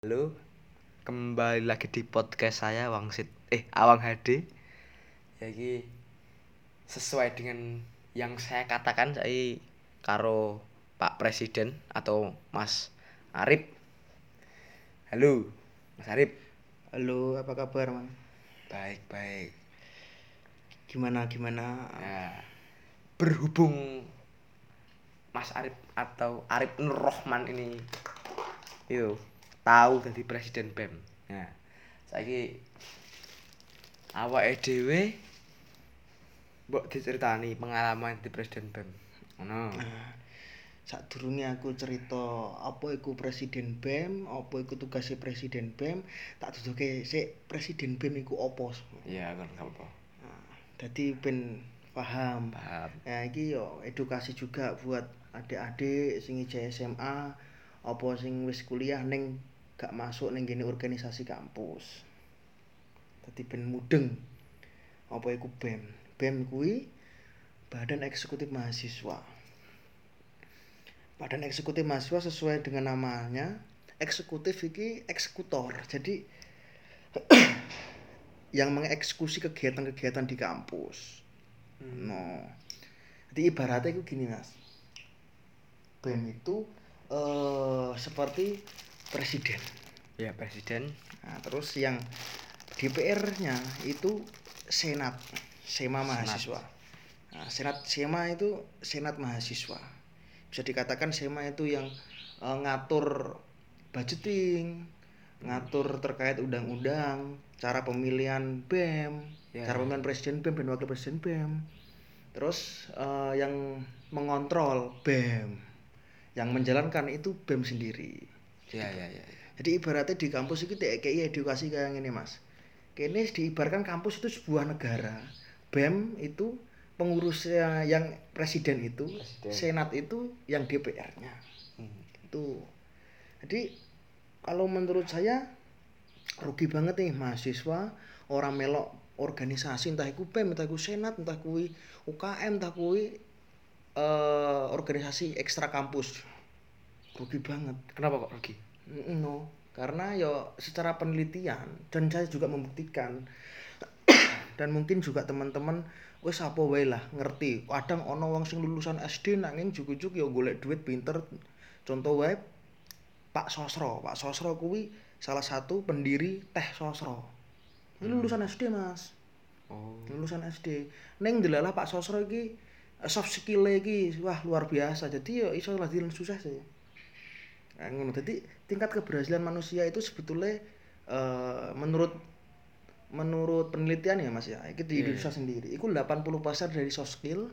Halo, kembali lagi di podcast saya Wangsit eh Awang HD. Jadi sesuai dengan yang saya katakan saya karo Pak Presiden atau Mas Arif. Halo, Mas Arif. Halo, apa kabar, Mang? Baik, baik. Gimana gimana? Nah, berhubung Mas Arif atau Arif Nur Rohman ini itu tahu dari presiden BEM. Nah, saiki awake dhewe mbok diceritani pengalaman di presiden BEM. Ngono. Nah, sadurunge aku cerita apa iku presiden BEM, apa iku tugasnya presiden BEM, tak duduke sik presiden BEM iku apa. Iya, kan apa. Nah, dadi ben paham. Paham. Nah, iki yo edukasi juga buat adik-adik sing SMA apa sing wis kuliah ning gak masuk ning gene organisasi kampus. Dadi ben mudeng. Apa iku BEM? BEM kuwi Badan Eksekutif Mahasiswa. Badan Eksekutif Mahasiswa sesuai dengan namanya, eksekutif iki eksekutor. Jadi yang mengeksekusi kegiatan-kegiatan di kampus. Hmm. No. Jadi ibaratnya itu gini mas, BEM itu eh seperti presiden. Ya, presiden. Nah, terus yang DPR-nya itu senat, sema mahasiswa. Nah, senat sema itu senat mahasiswa. Bisa dikatakan sema itu yang eh, ngatur budgeting, ngatur terkait undang-undang, cara pemilihan BEM, Ya. cara pemilihan presiden BEM dan wakil presiden BEM. Terus eh, yang mengontrol BEM, yang menjalankan itu BEM sendiri. Ya, ya, ya. ya. Jadi ibaratnya di kampus itu kayak edukasi kayak gini mas. Kini diibaratkan kampus itu sebuah negara. BEM itu pengurusnya yang presiden itu, Presiden. senat itu yang DPR-nya. Hmm. Itu. Jadi kalau menurut saya rugi banget nih mahasiswa orang melok organisasi entah itu BEM, entah itu senat, entah kui UKM, entah kui eh, organisasi ekstra kampus. Rugi banget. Kenapa kok rugi? No, karena ya secara penelitian dan saya juga membuktikan dan mungkin juga teman-teman wis apa wae lah ngerti. Kadang ono wong sing lulusan SD nanging juk-juk ya golek duit pinter. Contoh wae Pak Sosro. Pak Sosro kuwi salah satu pendiri Teh Sosro. Ini lulusan SD, Mas. Oh. Lulusan SD. Neng delalah Pak Sosro iki eh, soft skill iki wah luar biasa. Jadi ya iso lah susah sih. Ngono. Jadi tingkat keberhasilan manusia itu sebetulnya eh, menurut menurut penelitian ya Mas ya, itu di. Indonesia sendiri. Itu 80% dari soft skill,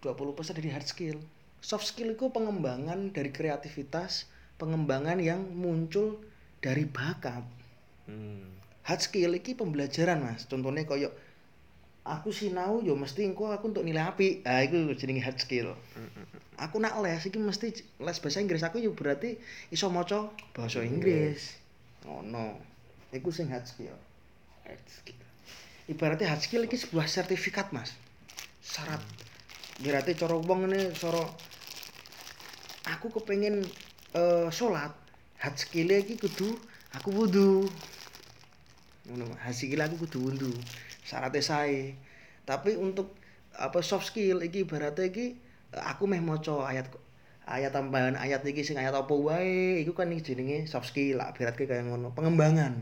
20% dari hard skill. Soft skill itu pengembangan dari kreativitas, pengembangan yang muncul dari bakat. Hmm. Hard skill iki pembelajaran Mas. Contohnya koyo aku sinau yo mesti engko aku untuk nilai api. Ah iku jenenge hard skill. Aku nak les iki mesti les bahasa Inggris aku yo berarti iso maca bahasa Inggris. Ngono. Iku sing hard skill. Hard skill. Ibaratnya hard skill iki sebuah sertifikat, Mas. Syarat. Berarti cara wong ini cara aku kepengen eh salat, hard skill iki kudu aku wudu. Ngono, hard skill aku kudu wudu. Syaratnya sae. Tapi untuk apa soft skill iki ibaratnya iki aku meh maca ayat ayat tambahan ayat iki sing ayat apa wae iku kan iki jenenge soft skill lah berarti kaya ngono. Pengembangan.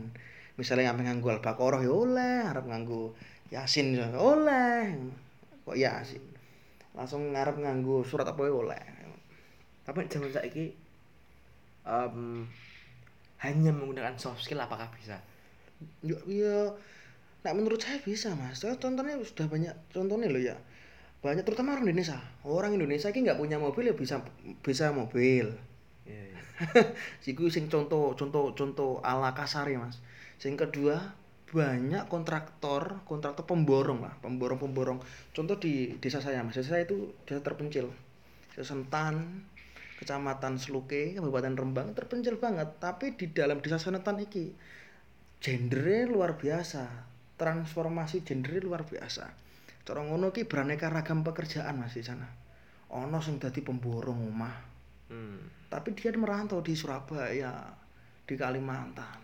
Misalnya ngambil nganggo al-baqarah ya oleh arep nganggo yasin ya oleh. Kok yasin? Langsung ngarep nganggo surat apa ya oleh. Tapi zaman saiki em, hanya menggunakan soft skill apakah bisa? ya ya nah menurut saya bisa mas Saya contohnya sudah banyak contohnya loh ya banyak terutama orang Indonesia orang Indonesia ini nggak punya mobil ya bisa bisa mobil Iya, iya. Iku sing contoh contoh contoh ala kasar ya mas. Sing kedua banyak kontraktor kontraktor pemborong lah pemborong pemborong. Contoh di desa saya mas, desa saya itu desa terpencil. Desa Sentan, kecamatan Seluke, kabupaten Rembang terpencil banget. Tapi di dalam desa Sentan iki gendernya luar biasa, transformasi gendernya luar biasa. Cara ngono ki beraneka ragam pekerjaan mas di sana. Ono sing dadi pemborong omah, Hmm. tapi dia merantau di Surabaya di Kalimantan.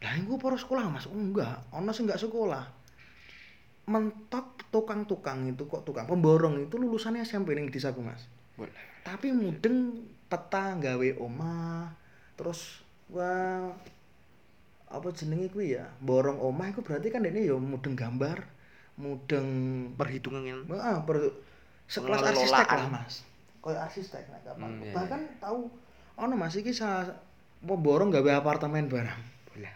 Lah iku para sekolah Mas, oh, enggak, ono sing enggak sekolah. Mentok tukang-tukang itu kok tukang pemborong itu lulusannya SMP ning desaku Mas. Boleh. Tapi mudeng peta gawe omah, terus wah apa jenenge kuwi ya? Borong omah iku berarti kan ini ya mudeng gambar, mudeng Perhitungan yang per sekelas arsitek lah, Mas. Kayak arsitek nek kapan. Hmm, iya, Bahkan tahu ono Mas iki sa mau borong gawe apartemen barang. boleh.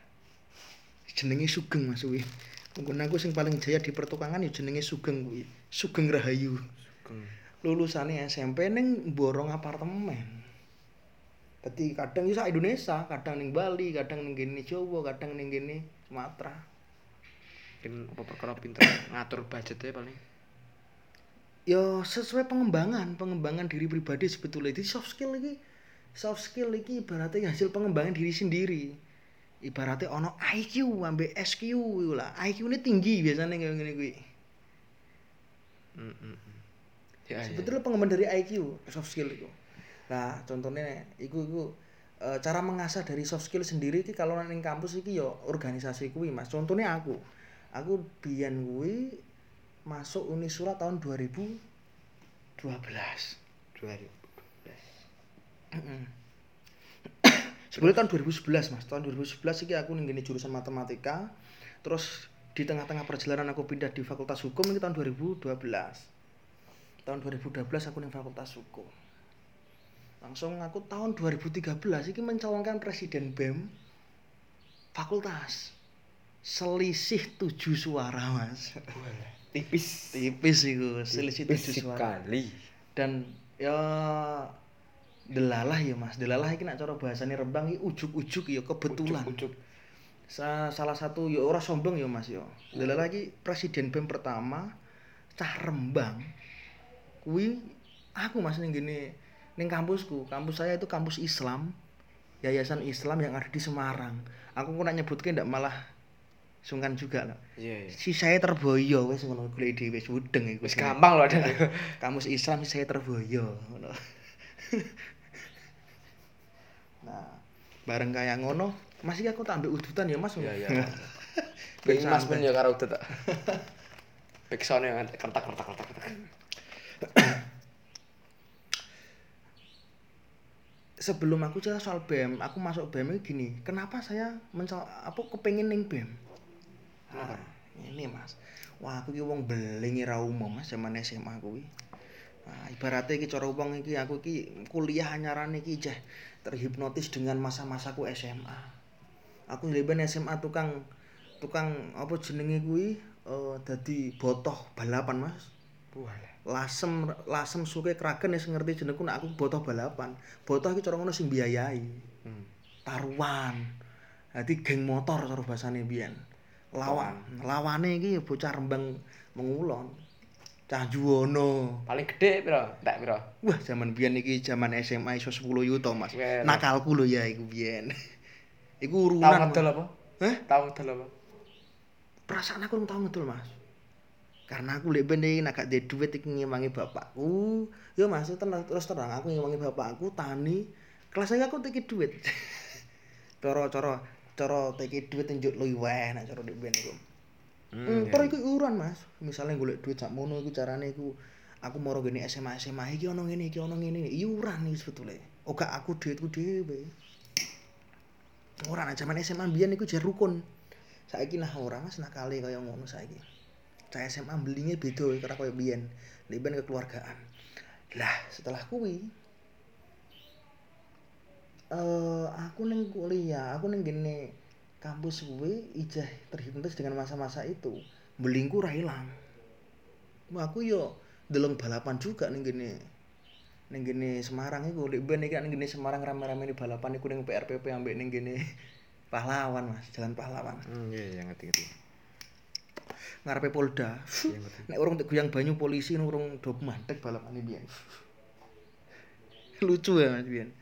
Jenenge Sugeng Mas kuwi. Mungkin aku sing paling jaya di pertukangan ya jenenge Sugeng kuwi. Sugeng Rahayu. Sugeng. Lulusane SMP ning borong apartemen. Dadi kadang ya sak Indonesia, kadang ning Bali, kadang ning kene Jawa, kadang ning kene Sumatera. Mungkin apa perkara pinter ngatur budgetnya paling. ya sesuai pengembangan pengembangan diri pribadi sebetulnya itu soft skill iki soft skill iki ibaratnya hasil pengembangan diri sendiri ibaratnya ono IQ ambek SQ lah IQ ini tinggi biasanya kayak gini Hmm, hmm, hmm. Ya, ya. sebetulnya pengembangan dari IQ soft skill itu nah contohnya iku iku eh, cara mengasah dari soft skill sendiri iki kalau nang kampus iki yo organisasi kuwi Mas contohnya aku aku biyen kuwi masuk Unisura tahun 2012 Dua ribu. Sebenarnya tahun 2011 mas, tahun 2011 iki aku gini jurusan matematika, terus di tengah-tengah perjalanan aku pindah di Fakultas Hukum ini tahun 2012. Tahun 2012 aku ning Fakultas Hukum. Langsung aku tahun 2013 iki mencalonkan presiden BEM fakultas. Selisih 7 suara, Mas. Tipis. Tipis iku, selisih 7 Tipis suara sekali. dan ya delalah ya mas delalah iki nak cara bahasane Rembang iki ujuk-ujuk ya kebetulan Ujuk-ujuk. Sa- salah satu ya ora sombong ya mas ya delalah iki presiden BEM pertama cah Rembang kuwi aku mas ning gini ning kampusku kampus saya itu kampus Islam yayasan Islam yang ada di Semarang aku kok nak nyebutke ndak malah sungkan juga loh Iya, iya. si saya terboyo wis ngono golek dhewe wis mudeng iku Wis gampang loh ada. kamus Islam saya terboyo ngono. nah bareng kayak ngono masih aku tak ambil udutan ya mas Iya, iya. Mas pun ya karo udah tak. Backsound yang kertak kertak kertak kertak. sebelum aku cerita soal BEM aku masuk BEM ini gini kenapa saya mencal apa kepengen ning BEM Kenapa? Nah, ini mas. Wah aku ki wong beling ra umum mas zaman SMA kuwi nah, ibaratnya iki cara wong iki aku ki kuliah anyarane iki jeh terhipnotis dengan masa-masaku SMA aku leben SMA tukang tukang apa jenenge kuwi eh dadi botoh balapan mas. Wah. Lasem lasem suke kraken wis ngerti jenengku nek aku botoh balapan. Botoh iki cara ngono sing biayai. Hmm. taruhan. Dadi geng motor cara bahasane biyen. Lawan. Lawane iki ya bocah Rembang Mengulon. Cah Juwono. Paling gede piro? Tak piro? wah zaman biyen iki zaman SMA iso 10 yuto Mas. Weh, nakalku lho ya iku biyen. Iku Tahu urunan ngedol apa? Hah? Tahu ngedol apa? perasaan aku tau ngedol Mas karena aku lek ben iki nek gak duwe duit iki ngewangi bapakku yo Mas terus terus terang aku ngewangi bapakku tani kelas saya aku teki duit cara cara cara teki duit njuk luwih nek cara lek ben iku Hmm, iya. terus iku iuran Mas. Misalnya golek duit sak mono iku carane iku aku moro gini SMA SMA iki ono ngene iki ono ngene iuran iki sebetulnya. Oh gak aku duitku dhewe. Ora nek zaman SMA mbiyen iku jar rukun. Saiki nah ora Mas nakale kaya ngono saiki. Cah SMA belinge beda karo kaya biyen. Liban kekeluargaan. Lah, setelah kuwi eh aku ning kuliah, aku ning gene kampus kuwi ijah terhipnotis dengan masa-masa itu. Belingku ra ilang. Wah, aku yo deleng balapan juga ning gene ning gene Semarang lek ben iki ning gene Semarang rame-rame di balapan iku ning PRPP ambek ning gene Pahlawan Mas, Jalan Pahlawan. Hmm, iya, iya, ngerti ngerti. Ngarepe Polda. Iya. Nek urung tek banyu polisi urung do mantek balapane biyen. Lucu ya Mas biyen.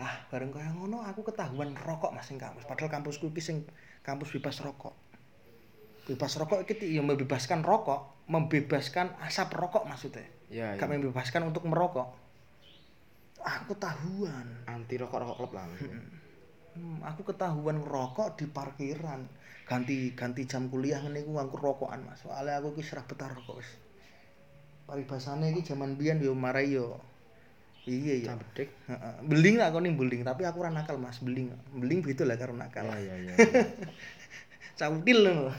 Ah, bareng kaya ngono aku ketahuan rokok Mas kampus. Padahal kampusku iki sing kampus bebas rokok. Bebas rokok iki ti- ya membebaskan rokok, membebaskan asap rokok maksudnya. Iya, Gak iya. membebaskan untuk merokok. Aku tahuan. Anti rokok rokok klub lah. Hmm, aku ketahuan ngerokok di parkiran. Ganti ganti jam kuliah ngene iku aku rokokan, Mas. Soalnya aku ki serah betah rokok wis. Paribasane iki jaman biyen yo marai yo. Iya iya. Cambedik. Heeh. Beling lah kau nih beling, tapi aku ora nakal Mas, beling. Beling beda lah karo nakal. iya iya. Cautil lho.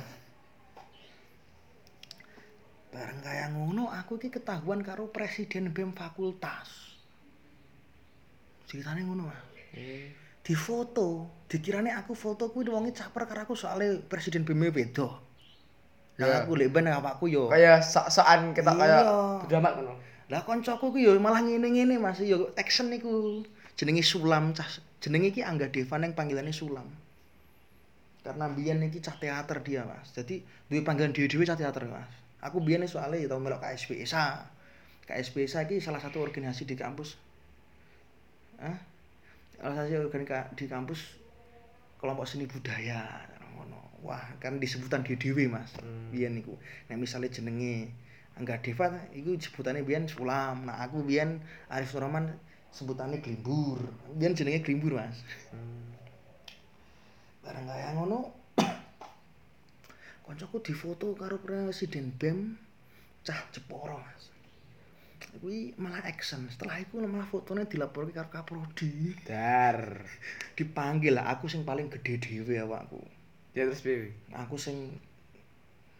Bareng kaya ngono aku iki ketahuan karo presiden BEM fakultas. Ceritane ngono, Mas. Di foto, dikirane aku foto kuwi wonge caper karo aku soalnya presiden BEM beda. Lah Ya. aku lek ben awakku yo. Kayak sok-sokan kita Iya. drama ngono. Lah koncoku ku yo malah ngene-ngene Mas, yo Texan niku. Jenenge Sulam cah. Jenenge iki Angga Deva yang panggilannya Sulam. Karena biyen iki cah teater dia, Mas. Jadi duwe panggilan dhewe-dhewe cah teater, Mas. Aku biyen soalnya ya tau melok KSPSA. KSPSA iki salah satu organisasi di kampus. Hah? Organisasi organisasi di kampus kelompok seni budaya. Wah, kan disebutan dhewe-dhewe, Mas. Hmm. Biyen niku. Nek misale jenenge Angga Deva iku sebutannya biyen Sulam. Nah, aku biyen Arif Nurman sebutannya Glimbur. Biyen jenenge Glimbur, Mas. Hmm. Bareng kaya ngono koncoku difoto karo presiden BEM cah Jeporo, Mas. Kuwi malah action. Setelah itu malah fotonya dilaporke karo Kaprodi. Dar. Dipanggil lah aku sing paling gede dhewe awakku. Ya terus piye? aku sing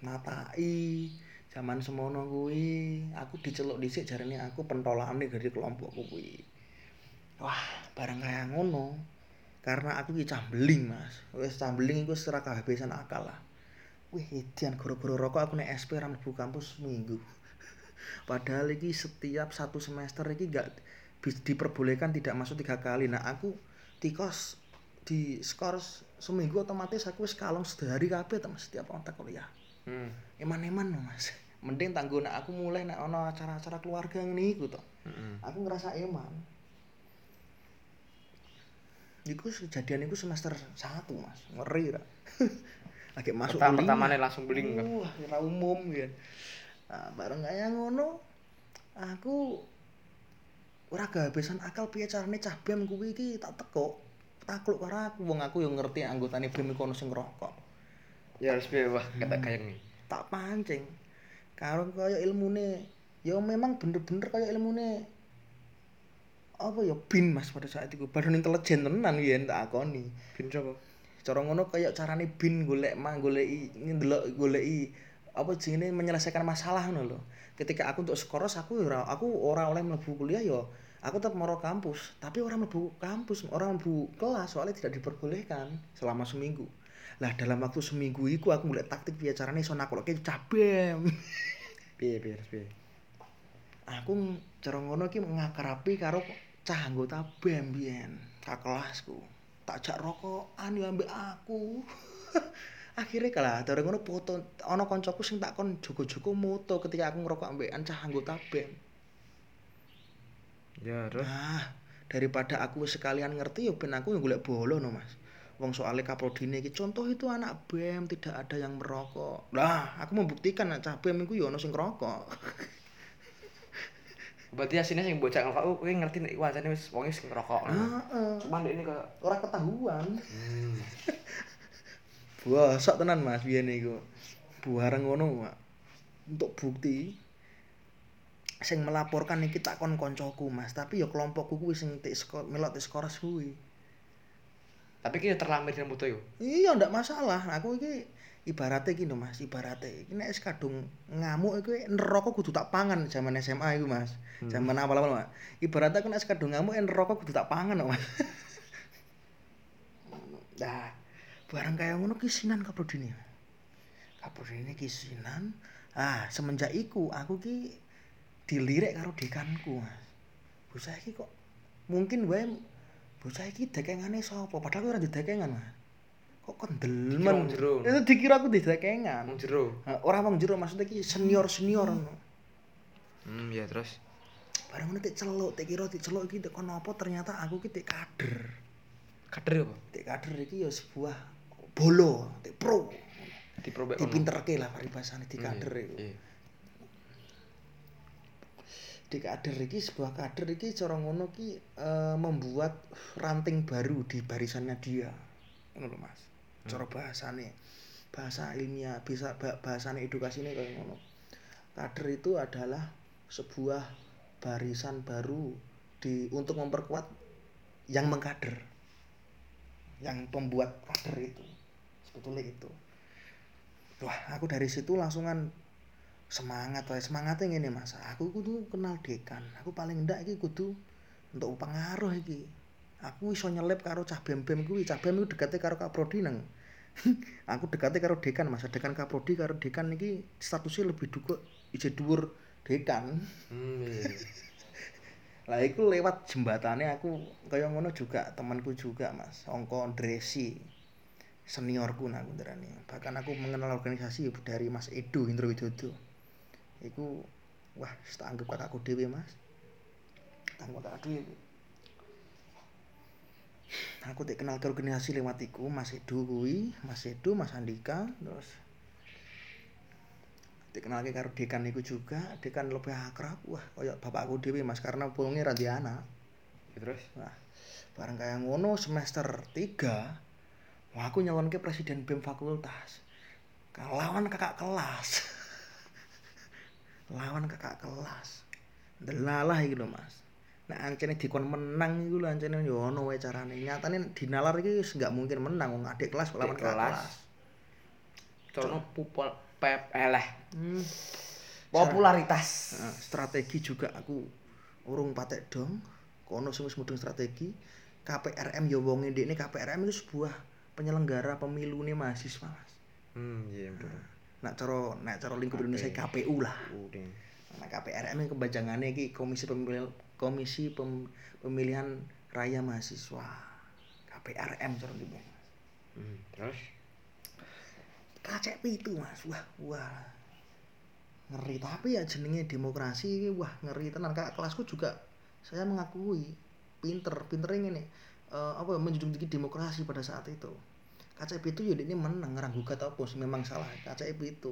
natai zaman semono kuwi aku diceluk dhisik jarene aku pentolakane dari kelompokku kuwi wah bareng kaya ngono karena aku ki cambeling mas wis cambeling iku secara kehabisan akal lah wih edian goro-goro rokok aku nek SP ra mlebu kampus seminggu padahal iki setiap satu semester iki gak diperbolehkan tidak masuk tiga kali nah aku tikos di skor seminggu otomatis aku wis kalong sehari kabeh teman setiap kontak kuliah Hmm. eman-eman mas mending tanggo nek aku mulai nek ono acara-acara keluarga iku to Heeh. aku ngerasa eman Iku kejadian iku semester 1 mas ngeri ra lagi masuk Pertama pertamane langsung beling kan. Wah, umum ya. Nah, bareng kaya ngono aku ora kehabisan akal piye carane cah BEM kuwi iki tak teko. Takluk karo aku wong aku yo ngerti anggotane BEM iku ono sing ngerokok. Ya harus piye wah kata nih. Tak pancing. Karo kaya ilmune ya memang bener-bener kaya ilmune apa ya bin Mas pada saat itu badan intelijen tenan yen tak akoni. Bin sapa? cara ngono kayak carane bin golek mah goleki ndelok goleki apa jenenge menyelesaikan masalah ngono lho. Ketika aku untuk skoros aku ora aku ora oleh mlebu kuliah ya aku tetap moro kampus, tapi orang mlebu kampus, orang mlebu kelas soalnya tidak diperbolehkan selama seminggu. Lah dalam waktu seminggu iku aku golek taktik piye carane iso nakloke cabem. Piye piye piye? aku cara ngono iki ngakrapi karo cah anggota BEM biyen, kelasku. Tak jak rokokan ya ambek aku. Akhirnya kalah, dari ngono foto ana kancaku sing tak kon jogo-jogo moto ketika aku ngerokok ambekan cah anggota BEM. Ya terus. Nah, daripada aku sekalian ngerti ya ben aku yang golek bolo no, Mas. Wong soalnya kaprodine iki contoh itu anak BEM tidak ada yang merokok. Lah, aku membuktikan nek cah BEM iku ya ono sing ngerokok. Berarti asine sing bocah ngerokok kuwi ngerti nek wajane wis wong wis ngerokok. Heeh. Cuman ini kayak Ora ketahuan. hmm. Wah, sok tenan Mas biyen iku. Buareng ngono, Mak. Untuk bukti sing melaporkan iki tak kon koncoku, Mas, tapi ya kelompokku kuwi sing tik skor melok tik skoras kuwi. Tapi ki terlamir dengan foto yo. Iya, ndak masalah. Aku iki ibaratnya gini Mas, ibaratnya nek wis kadung ngamuk iku neraka kudu tak pangan zaman SMA iku Mas. Hmm. Zaman awal-awal, Mas. Ibaratnya aku wis kadung ngamuk neraka kudu tak pangan Mas. Nah, barang kaya ngono kisinan kaprodine. Kaprodine kisinan. Ah, semenjak iku aku ki dilirik karo dekanku, Mas. Bocah iki kok mungkin wae bocah iki dekengane sapa? Padahal ora dekengan, Mas. Kok wong jero. Itu dikira aku dekengan. Nang jero. Nah, ora wong jero maksudnya iki senior-senior. Hmm, ya terus. Barang ngono tik celuk, tik kira tik celuk iki kono apa ternyata aku ki tik kader. Kader apa? Tik kader iki ya sebuah bolo, tik pro. Diprobek. Dipinterke lah paribasane di kader Iya, iku. Iya. di kader iki sebuah kader iki cara ngono ki eh, membuat ranting baru di barisannya dia ngono Mas cara bahasane bahasa ilmiah bisa ba- bahasane edukasi ini kayak ngono kader itu adalah sebuah barisan baru di untuk memperkuat yang mengkader yang pembuat kader itu sebetulnya itu. Wah aku dari situ langsungan semangat wae. Semangatnya ngene mas. Aku kudu kenal dekan. Aku paling ndak iki kudu untuk pengaruh iki. Aku iso nyelip karo cah bem bem kuwi. Cah bem iku dekate karo kaprodi nang. Aku dekate karo dekan mas. Dekan kaprodi karo dekan iki statusnya lebih duka ije dhuwur dekan. Hmm, iya. lah iku lewat jembatannya aku kaya ngono juga temanku juga mas. Ongko Dresi seniorku nah aku nderani. Bahkan aku mengenal organisasi dari Mas Edo Indro Widodo iku wah tak anggap kakakku dhewe mas. Tak anggap kakak aku tak kenal ke organisasi lewat iku Mas Edo kuwi Mas Edo Mas Andika terus dikenalke karo dekan iku juga dekan lebih akrab. Wah kaya bapakku dhewe mas karena pulunge ra duwe anak Terus? Wah, bareng kayak ngono semester 3 wah aku nyalonke presiden BEM fakultas lawan kakak kelas lawan kakak kelas delalah iki lho Mas Nah, ancene dikon menang iku lho ancene yo ono wae carane. Nyatane dinalar iki wis gak mungkin menang wong adik kelas lawan kakak kelas. Cono pupol pep eleh. Hmm. Popularitas. Nah, strategi juga aku urung patek dong kono sing wis mudeng strategi KPRM ya wong ndekne KPRM itu sebuah penyelenggara pemilu nih mahasiswa Mas. Hmm, iya betul. Nah cara nek cara lingkup Indonesia KP. KPU lah. Udah. Nah KPRM ini kebajangannya iki Komisi Pemilihan Komisi Pem- Pemilihan Raya Mahasiswa. KPRM cara gitu. Hmm, terus? KCP itu Mas. Wah, wah. Ngeri tapi ya jenenge demokrasi wah ngeri tenan kakak kelasku juga saya mengakui pinter pinternya ngene eh, apa menjunjung tinggi demokrasi pada saat itu KCP itu ya ini menang ngarang gugat apa sih? Memang salah KCP itu.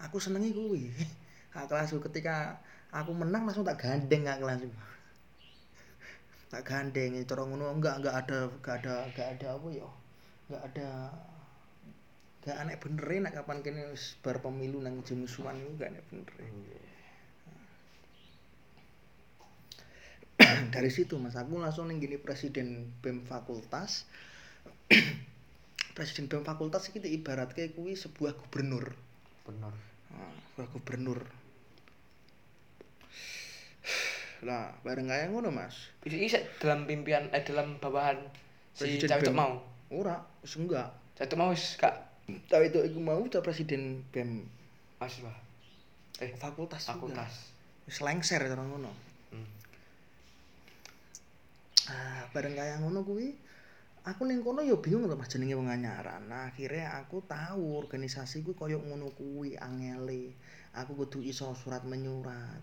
Aku senengi kuwi. Kakak kelasku ketika aku menang langsung tak gandeng kakak kelasku. Tak gandeng cara ngono enggak enggak ada enggak ada enggak ada apa ya? Enggak ada enggak aneh bener nek kapan kene wis bar pemilu nang jemusuhan iku enggak aneh bener. Dari situ mas aku langsung ning gini presiden bem fakultas presiden bem fakultas iki ibaratke kuwi sebuah gubernur Benar. Nah, sebuah gubernur lah bareng kayak ngono mas Bisa isa dalam pimpinan eh dalam bawahan si BEM. mau. ora wis enggak mau wis kak tapi itu iku mau cah presiden bem mahasiswa. Eh, fakultas fakultas. wis lengser cara ngono Hmm. ah bareng kayak ngono kuwi aku ning kono ya bingung lho Mas jenenge wong anyaran. Nah akhirnya aku tahu organisasi kuwi koyo ngono kuwi angele. Aku kudu iso surat menyurat.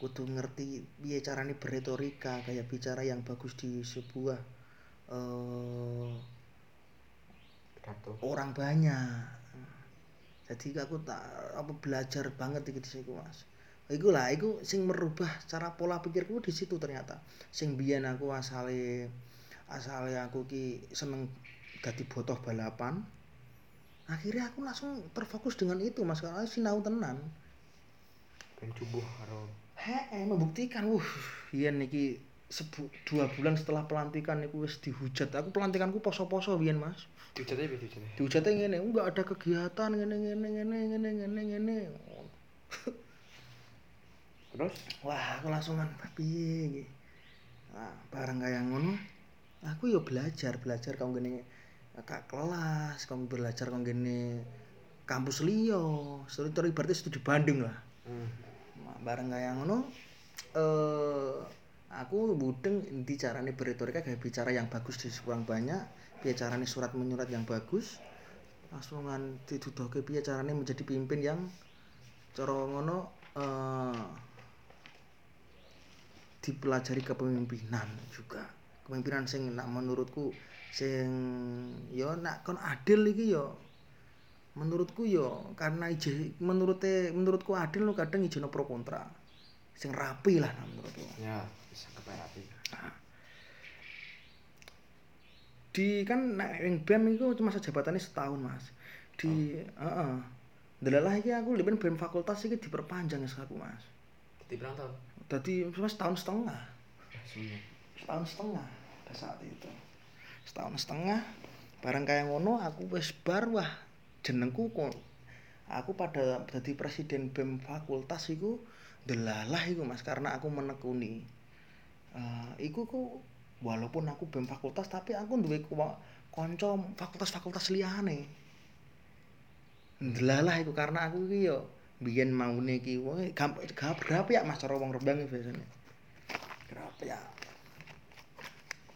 Kudu ngerti piye carane berretorika kayak bicara yang bagus di sebuah Pidato. orang banyak. Jadi aku tak apa belajar banget iki di situ mas. Iku lah iku sing merubah cara pola pikirku di situ ternyata. Sing biyen aku asale asale aku ki seneng dadi botoh balapan akhirnya aku langsung terfokus dengan itu mas karena sinau tenan Ben cubuh karo Heeh, membuktikan, wuh, biyen iki sebu dua bulan setelah pelantikan iku wis dihujat. Aku pelantikanku poso-poso biyen, Mas. diujatnya piye diujatnya? Dihujatnya ngene, enggak ada kegiatan ngene ngene ngene ngene ngene ngene. Terus? Wah, aku langsungan piye iki. Nah, bareng kaya ngono, aku yo belajar, belajar kau gini kak kelas, kau belajar kau gini kampus liya, studi berarti studi Bandung lah. Hmm. Bareng kaya ngono eh aku mudeng inti carane berretorika kayak bicara yang bagus di kurang banyak piye carane surat menyurat yang bagus langsungan diduduhke piye carane menjadi pimpin yang cara ngono eh dipelajari kepemimpinan juga kepemimpinan sing nak menurutku sing yo nak kon adil iki yo. Menurutku yo karena ije menurute menurutku adil lo kadang ijono pro kontra. Sing rapi lah nah, menurutku. Ya, bisa keperapi. di kan nek ing BEM iku masa jabatannya setahun mas. Di heeh. Delalah iki aku lipen BEM fakultas iki diperpanjang ya aku mas. Di berapa tahun? Jadi mas setahun setengah. Sebenarnya. Setahun setengah pada saat itu. Setahun setengah barang kayak ngono aku wis bar wah jenengku kok aku pada jadi presiden BEM fakultas iku delalah iku Mas karena aku menekuni. Eh iku ku walaupun aku BEM fakultas tapi aku duwe kanca fakultas-fakultas liyane. Delalah iku karena aku iki yo biyen maune iki wong gap ya Mas cara wong Rembang biasanya Gerap ya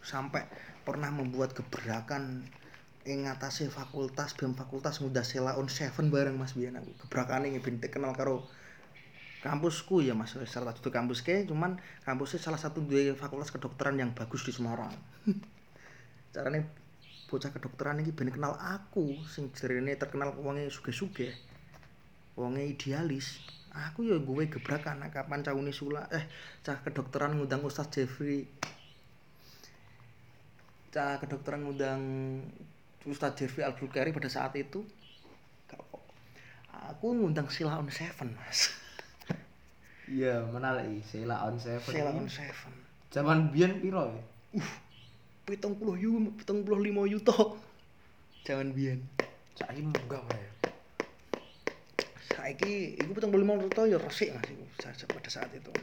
sampai pernah membuat gebrakan ing ngatasé fakultas BEM fakultas muda Sela on Seven bareng Mas biyen aku. Gebrakane ben kenal karo kampusku ya Mas salah satu kampus ke cuman kampusnya salah satu dua fakultas kedokteran yang bagus di Semarang. Carane bocah kedokteran iki ben kenal aku sing jerene terkenal wonge sugih-sugih wonge idealis. Aku ya gue gebrakan nah, kapan caune sula eh cah kedokteran ngundang Ustaz Jeffrey cah kedokteran ngundang Ustaz Jeffrey Al Bukhari pada saat itu aku ngundang Sila on Seven mas Iya, mana lagi? Sela on seven. Sila on Seven Zaman biyen piro ya? pitung puluh yu pitung puluh lima yuto jangan biyen Saiki munggah wae. saiki iku pitung puluh lima yuto ya resik mas iku pada saat itu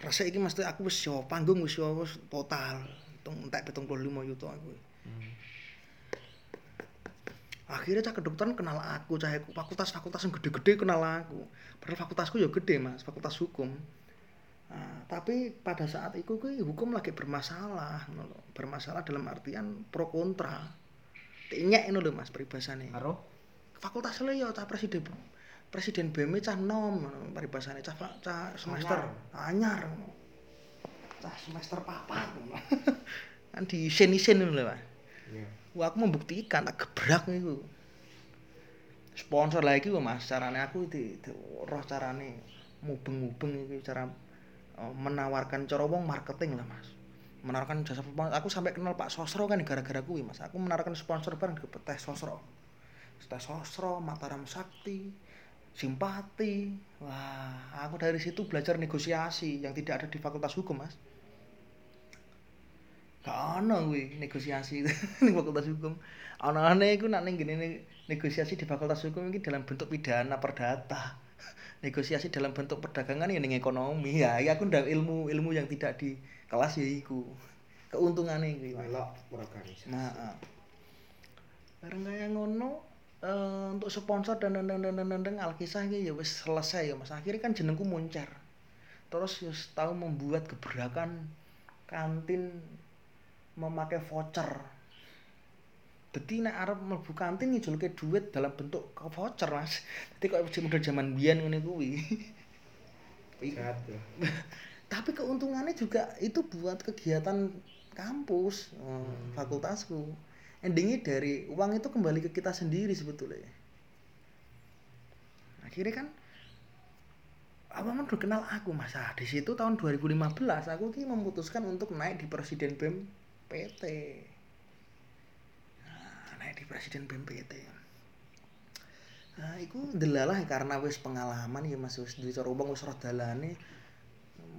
resik iki mesti aku wis yo panggung wis yo wis total tung entek pitung puluh lima yuto aku. Hmm. akhirnya cah kedokteran kenal aku cah aku fakultas fakultas yang gede-gede kenal aku. Padahal fakultasku ya gede mas fakultas hukum. Nah, tapi pada saat itu kuwi hukum lagi bermasalah bermasalah dalam artian pro kontra. Tinyek ngono lho mas peribahasane Karo? Fakultas le ya cah presiden presiden BM cah nom ngono peribahasane cah cah semester anyar ngono. Cah semester papat kan di isin-isin ngono lho mas Iya. Wah, aku membuktikan tak gebrak. Sponsor lagi kok Mas, carane aku di, di roh carane mubeng-mubeng iki cara eh, menawarkan cara wong marketing lah Mas. Menawarkan jasa sponsor. Aku sampai kenal Pak Sosro kan gara-gara kuwi Mas. Aku menawarkan sponsor bareng ke Teh Sosro. Teh Sosro, Mataram Sakti, Simpati. Wah, aku dari situ belajar negosiasi yang tidak ada di Fakultas Hukum, Mas. Gak ana kuwi negosiasi ning Fakultas Hukum. Ana-ana iku nek ning gene ne- negosiasi di Fakultas Hukum iki dalam bentuk pidana perdata. Negosiasi dalam bentuk perdagangan ya ning ekonomi. Ya, ya aku ndak ilmu ilmu yang tidak di kelas ya iku. Keuntungane kuwi. Mas. Melok organisasi. Nah, ah. bareng kaya ngono eh, untuk sponsor dan dan dan dan dan, Alkisah iki ya wis selesai ya Mas. Akhirnya kan jenengku moncer. Terus ya tahu membuat gebrakan kantin memakai voucher. Jadi nek arep mlebu kantin ngijolke duit dalam bentuk ke voucher, Mas. Jadi kok model zaman biyen ngene kuwi. Ya. Tapi keuntungannya juga itu buat kegiatan kampus, eh, fakultasku. Endingnya dari uang itu kembali ke kita sendiri sebetulnya. Akhirnya kan abang udah kenal aku mas ah, di situ tahun 2015 aku ki memutuskan untuk naik di presiden BEM PT nah, naik di presiden BEM PT nah iku delalah karena wis pengalaman ya mas. Wis cara wong wis roh dalane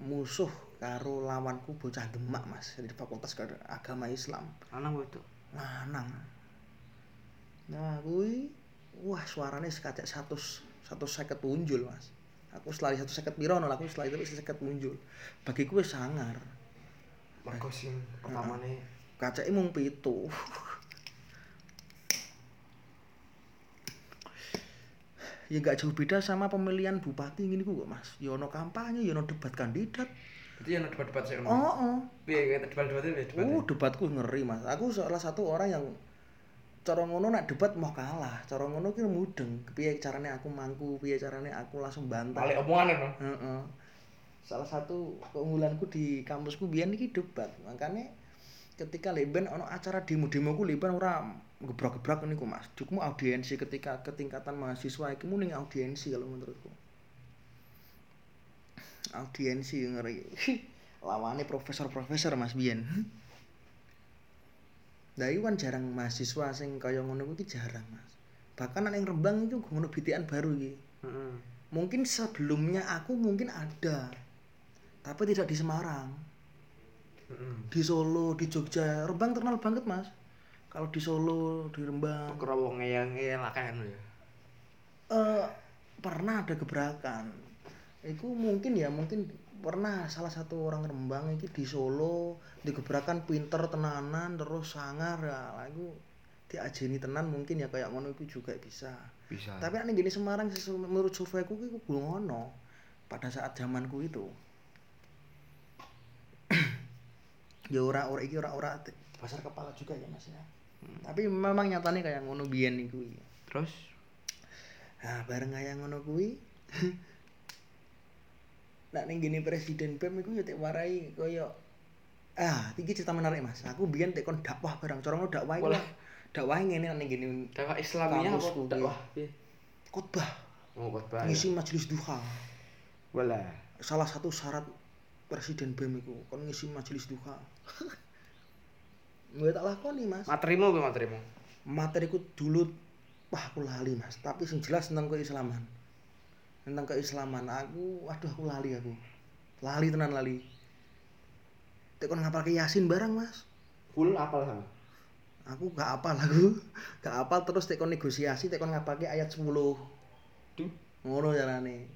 musuh karo lawanku bocah Demak mas di fakultas agama Islam. Lanang wedok. lanang. Nah kuwi wah suaranya sekacak satu satu seket punjul mas. Aku selari satu seket piro no aku selari itu seket punjul bagiku sangar Mergo sing pertamane kacake mung pitu ya gak jauh beda sama pemilihan bupati gini kok mas ya ono kampanye ya ono debat kandidat Berarti yang debat-debat sih. oh oh Piye debat-debat debat. Oh, debatku ngeri, Mas. Aku salah satu orang yang cara ngono nak debat mau kalah. Cara ngono ki mudeng. Piye carane aku mangku, piye carane aku langsung bantah. Balik omongan no. Heeh. Salah satu keunggulanku di kampusku biyen iki debat. Makanya ketika leben ono acara demo-demo ku leben ora gebrak-gebrak niku Mas. Cukmu audiensi ketika ketingkatan mahasiswa iki mending audiensi kalau menurutku. audiensi ngeri lawannya profesor-profesor Mas Bian Nah, itu kan jarang mahasiswa sing kaya ngono kuwi jarang, Mas. Bahkan ning Rembang itu ngono bitian baru. Heeh. Mungkin sebelumnya aku mungkin ada. Tapi tidak di Semarang. Di Solo, di Jogja, Rembang terkenal banget, Mas. Kalau di Solo, di Rembang, Kira wong ngeyang-ngeyang kan ya. eh pernah ada gebrakan. Itu mungkin ya, mungkin pernah salah satu orang Rembang iki di Solo digebrakan pinter tenanan terus sangar ya lagu diajeni tenan mungkin ya kayak ngono itu juga bisa. Bisa. Tapi nek gini Semarang menurut surveiku iku belum ngono pada saat zamanku itu. Ya ora ora iki ora ora besar kepala juga ya Mas ya. Tapi memang nyatanya kayak ngono biyen iku. terus Nah, bareng kayak ngono kuwi. Nek ning gini presiden BEM iku ya tek warai kaya ah, iki cerita menarik Mas. Aku biyen tek kon dakwah barang cara ngono dakwah iku. Dakwah ngene ning gini dakwah Islamiyah apa dakwah khotbah Oh, khotbah. ngisi majelis duha. Wala. Salah satu syarat presiden BEM iku kon ngisi majelis duha. Gue tak lakoni Mas. Materimu apa materimu? Materiku dulu wah aku lali Mas, tapi sing jelas tentang keislaman. Tentang keislaman aku waduh aku lali aku. Lali tenan lali. Tekon ngapal ke Yasin barang Mas. Full apal sama. Aku gak apal aku. Gak apal terus tekon negosiasi tekon ngapal ke ayat 10. Duh. Ngono carane.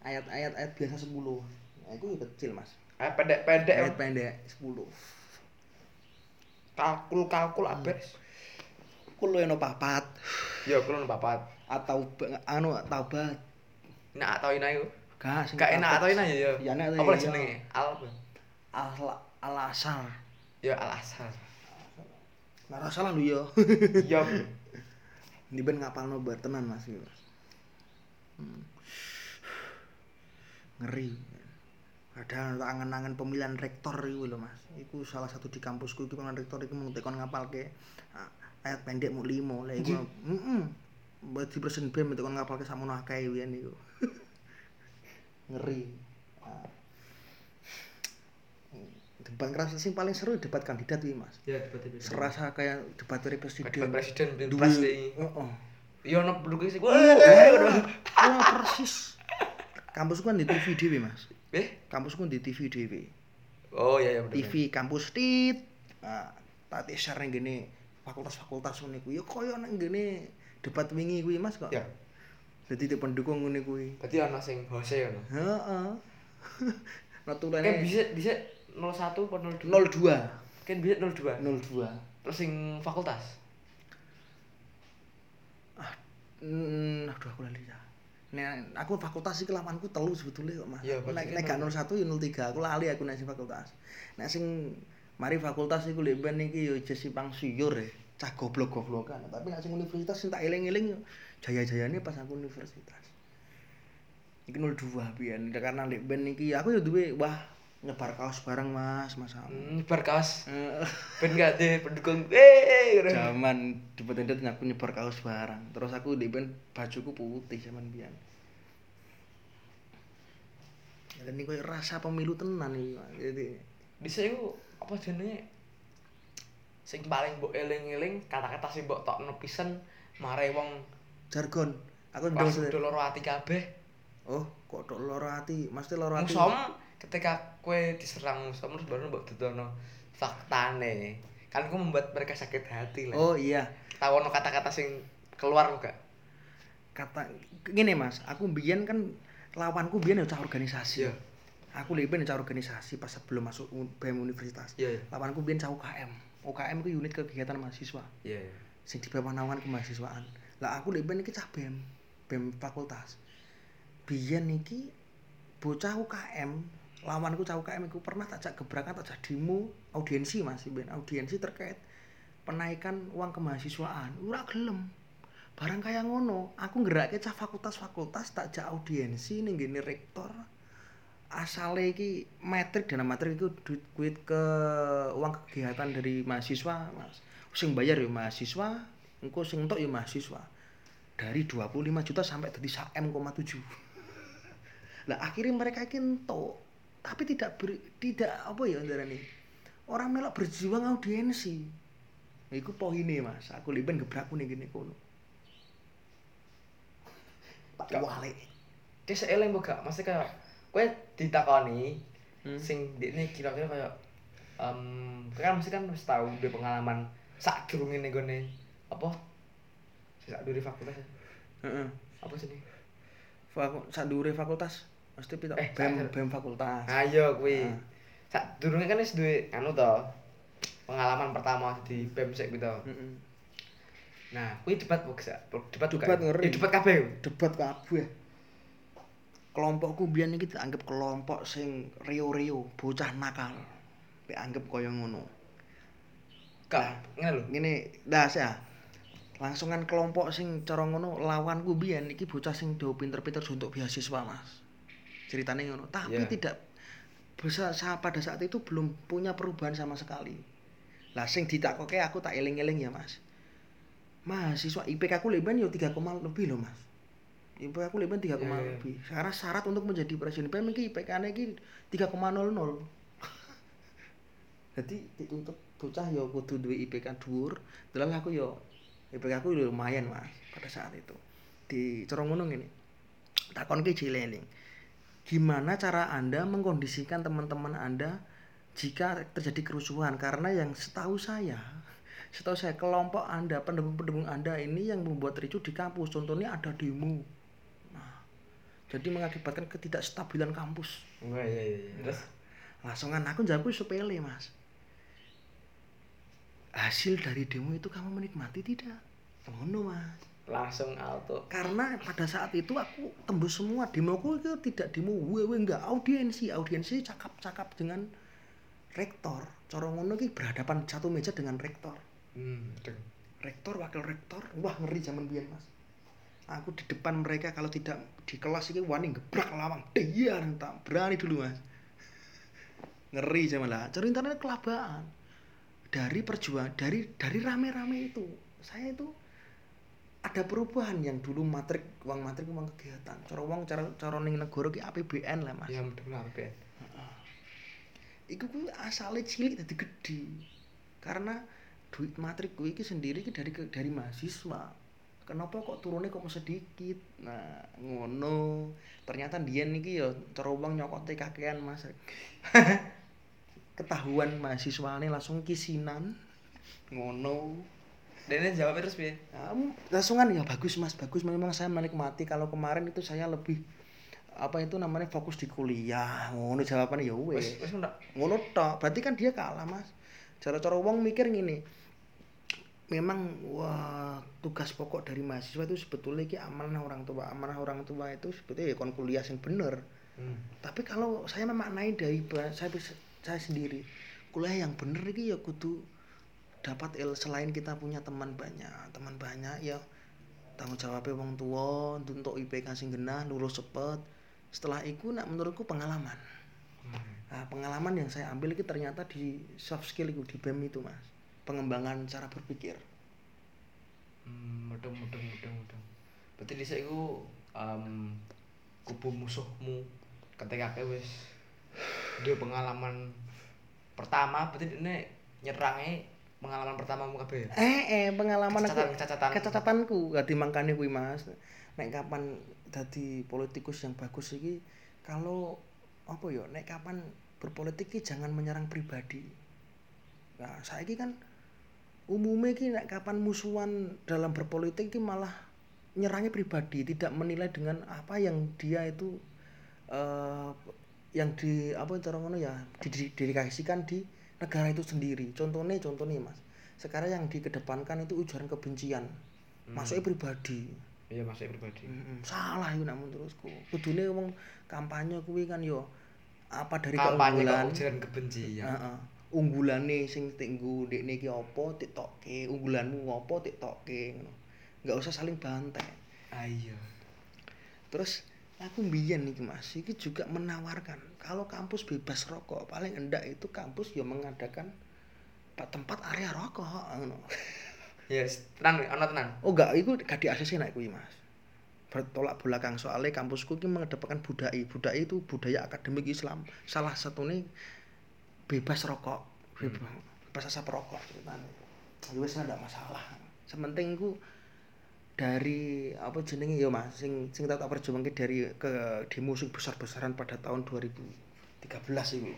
Ayat-ayat ayat biasa 10. Nah, itu kecil Mas. Eh pendek-pendek Ayat pendek 10. kalkul-kalkul abes. Kulo eno papat Ya kulon papat. atau anu taubat. Nak atau ina iku? Gak Gak enak atau ina ya ya. Ya enak, Apa ya. jenenge? Al al al asar. Ya al asar. Nggak salah lu yo. Iya. Ini ben ngapalno bar tenan Mas. Hmm. Ngeri. Ada angen-angen pemilihan rektor iku lho Mas. Iku salah satu di kampusku iku pemilihan rektor iku mung tekon ngapalke ah, ayat pendek mu 5 lah iku. Heeh. Mbak di presiden BEM tekon ngapalke sakmono akeh wiyen iku. Ngeri. Ah. Debat keras sing paling seru debat kandidat iki Mas. Ya debat itu. Serasa kayak debat dari presiden. Debat presiden pilpres iki. Heeh. Iya ono pendukung sih. Wah. Oh, persis. Kampusku kan di TV dhewe, Mas. Eh? Kampusku di TV dhewe. Oh iya iya bener. TV kampus tit. Nah, tak share ning gene fakultas-fakultas ngene kuwi ya kaya nang gene debat wingi kuwi, Mas kok. Ya. Jadi di pendukung ngene kuwi. Berarti ono sing hose ono. Heeh. Kan Notulane bisa bisa 01 apa 02? 02. Kan bisa 02. 02. Terus sing fakultas. Hmm, aduh aku lali ya. Nek aku fakultas iki lawanku telu sebetulnya kok, Mas. Berarti nek nek gak 01 ya 03, aku lali aku nek sing fakultas. Nek sing mari fakultas iku lek ben iki ya jesi pang siyur ya. Cah goblok-goblokan. Tapi nek sing universitas sing tak eling-eling jaya-jayane pas aku universitas. Iki 02 biyen karena lek ben iki aku ya duwe wah nyebar kaos bareng Mas, Mas. Hmm, bar kaos. Ben gak ada pendukung. Eh. Zaman di Petendet aku nyebar kaos barang. Terus aku di ben bajuku putih zaman biyen. Dan ini koyo rasa pemilu tenan. Pak. Jadi Bisa iku apa jenenge? Sing paling mbok eling-eling kata-kata sing mbok tokno pisen mare wong jargon. Aku ndang loro ati kabeh. Oh, kok tok loro ati? Mesti loro ati. Musom ketika kue diserang musom terus baru mbok dudono faktane. Kan itu membuat mereka sakit hati lah. Oh iya. Tahu kata-kata sing keluar gak? Kata gini Mas, aku biyen kan lawanku biyen ya cah organisasi. Iya. Aku lek biyen cah organisasi pas sebelum masuk BEM universitas. Iya. iya. Lawanku biyen cah UKM. UKM itu unit kegiatan mahasiswa. Iya. sing di bawah naungan kemahasiswaan. Lah aku lek ben iki cah BEM, BEM fakultas. Biyen iki bocah UKM, lawanku cah UKM iku pernah tak gebrakan tak demo audiensi Mas ben audiensi terkait penaikan uang kemahasiswaan. Ora gelem. Barang kaya ngono, aku nggerake cah fakultas-fakultas tak jak audiensi ning ngene rektor. Asale iki metrik dana metrik iku duit duit ke uang kegiatan dari mahasiswa, Mas. Sing bayar ya mahasiswa, engko sing entuk ya mahasiswa. Dari 25 juta sampai dadi sak M,7. Lah akhirnya mereka iki entuk, tapi tidak ber, tidak apa ya ndarani. Orang melok berjuang audiensi. Iku poine Mas, aku liben gebraku ning kene kono. Kak. walik. Dia seeling kok gak, maksudnya kayak kowe ditakoni Hmm. sing ini kira-kira kayak em kan mesti kan wis tahu dia pengalaman sak durunge ning gone apa sak duri fakultas Heeh. apa sih nih Faku, sadure fakultas mesti pita Eh, BEM BEM fakultas. ayo kuwi Ah. sak durunge kan wis duwe anu to pengalaman pertama di BEM sik kuwi to Heeh. nah kuwi debat kok debat Debat ngeri. Eh, debat kabeh Debat kabeh. Kelompokku biyen iki dianggap kelompok sing rio-rio, bocah nakal. Nek anggap kaya ngono. gak ngene lho Ngene, dah ya. Langsungan kelompok sing cara ngono lawanku biyen iki bocah sing do pinter-pinter untuk beasiswa, Mas. Ceritanya ngono, tapi Iya. tidak bisa sa- pada saat itu belum punya perubahan sama sekali. Lah sing ditakoke aku tak eling-eling ya, Mas. Mahasiswa IPK aku leben yo 3, lebih loh, Mas. IPK aku 3, Iya, iya. lebih. Karena syarat untuk menjadi presiden BEM iki IPK-ne iki 3,00. Jadi untuk bocah yo kudu duwe IPK dhuwur, dalam aku yo IPK aku lumayan mas pada saat itu. Di corong ngono ngene. Takon ki cileling. Gimana cara Anda mengkondisikan teman-teman Anda jika terjadi kerusuhan? Karena yang setahu saya, setahu saya kelompok Anda, pendukung-pendukung Anda ini yang membuat ricu di kampus. Contohnya ada demo. Nah, jadi mengakibatkan ketidakstabilan kampus. enggak iya iya iya. terus Langsungan aku jawab sepele mas. Hasil dari demo itu kamu menikmati tidak? Ngono mas. Langsung auto Karena pada saat itu aku tembus semua demoku itu tidak demo wewe enggak audiensi audiensi cakap-cakap dengan rektor. Corong ngono ki berhadapan satu meja dengan rektor. hmm. Rektor wakil rektor wah ngeri zaman biyen mas. Aku di depan mereka kalau tidak di kelas ini wani gebrak lawang dia tak berani dulu mas. Ngeri zaman lah. Ceritanya kelabaan dari perjuangan dari dari rame-rame itu saya itu ada perubahan yang dulu matrik uang matrik uang kegiatan cara uang cara cara ning negara ki APBN lah mas ya betul apa Iku kuwi asale cilik dadi gede. Karena duit matrik kuwi iki sendiri ki dari dari mahasiswa. Kenapa kok turunnya kok sedikit? Nah, ngono. Ternyata dia niki ya cara wong nyokote kakean Mas. Ketahuan mahasiswane langsung kisinan. Ngono. Dan ini jawabnya terus piye? Nah, langsungan ya bagus Mas, bagus. Memang saya menikmati. Kalau kemarin itu saya lebih apa itu namanya fokus di kuliah. Ngono jawabannya ya wes. ngono tok. Berarti kan dia kalah mas. Cara-cara wong mikir gini memang wah tugas pokok dari mahasiswa itu sebetulnya ki amanah orang tua. Amanah orang tua itu sebetulnya ya kon kuliah yang bener. Hmm. tapi kalau saya memaknai dari saya saya sendiri kuliah yang bener iki ya kudu dapat il selain kita punya teman banyak teman banyak ya tanggung jawabnya wong tua untuk IPK sing genah lulus cepet. Setelah itu nak menurutku pengalaman. Nah, pengalaman yang saya ambil itu ternyata di soft skill itu di BEM itu mas. Pengembangan cara berpikir. Hmm, mudeng mudeng mudeng mudeng. Berarti dhisik iku um, kubu musuhmu ketika kowe wis duwe pengalaman pertama berarti ini nyerange pengalaman pertamamu kabeh ya. eh eh pengalaman aku Kecacatan-kecacatan. kecacatanku dadi mangkane kuwi mas nek kapan dadi politikus yang bagus iki kalau apa ya nek kapan berpolitik iki jangan menyerang pribadi nah saiki kan umumnya ki nek kapan musuhan dalam berpolitik ki malah nyerangnya pribadi tidak menilai dengan apa yang dia itu eh yang di apa cara ngono ya didedikasikan di negara itu sendiri contohnya contohnya mas sekarang yang dikedepankan itu ujaran kebencian Hmm. masuknya pribadi Iya, masuk pribadi. Mm-mm. salah itu namun terusku kudune wong kampanye kuwi kan yo apa dari Kampanye keunggulan ujaran kebencian. Heeh. unggulane sing tinggu dekne iki apa tiktoke unggulanmu apa tiktoke ngono nggak usah saling bantai Ah iya. terus aku mbiyen iki Mas iki juga menawarkan kalau kampus bebas rokok paling enggak itu kampus ya mengadakan pa- tempat area rokok ngono. Yes, tenang, ana tenang. oh enggak iku gak di ACC nek kuwi Mas. Bertolak belakang soalnya kampusku ini mengedepankan budaya budaya itu budaya akademik Islam. Salah satunya bebas rokok bebas, bebas asap rokok ceritanya ya wis ndak masalah. Sementing ku dari apa jenenge ya Mas? Sing sing tak perjuangke dari ke demo sing besar-besaran pada tahun 2013 itu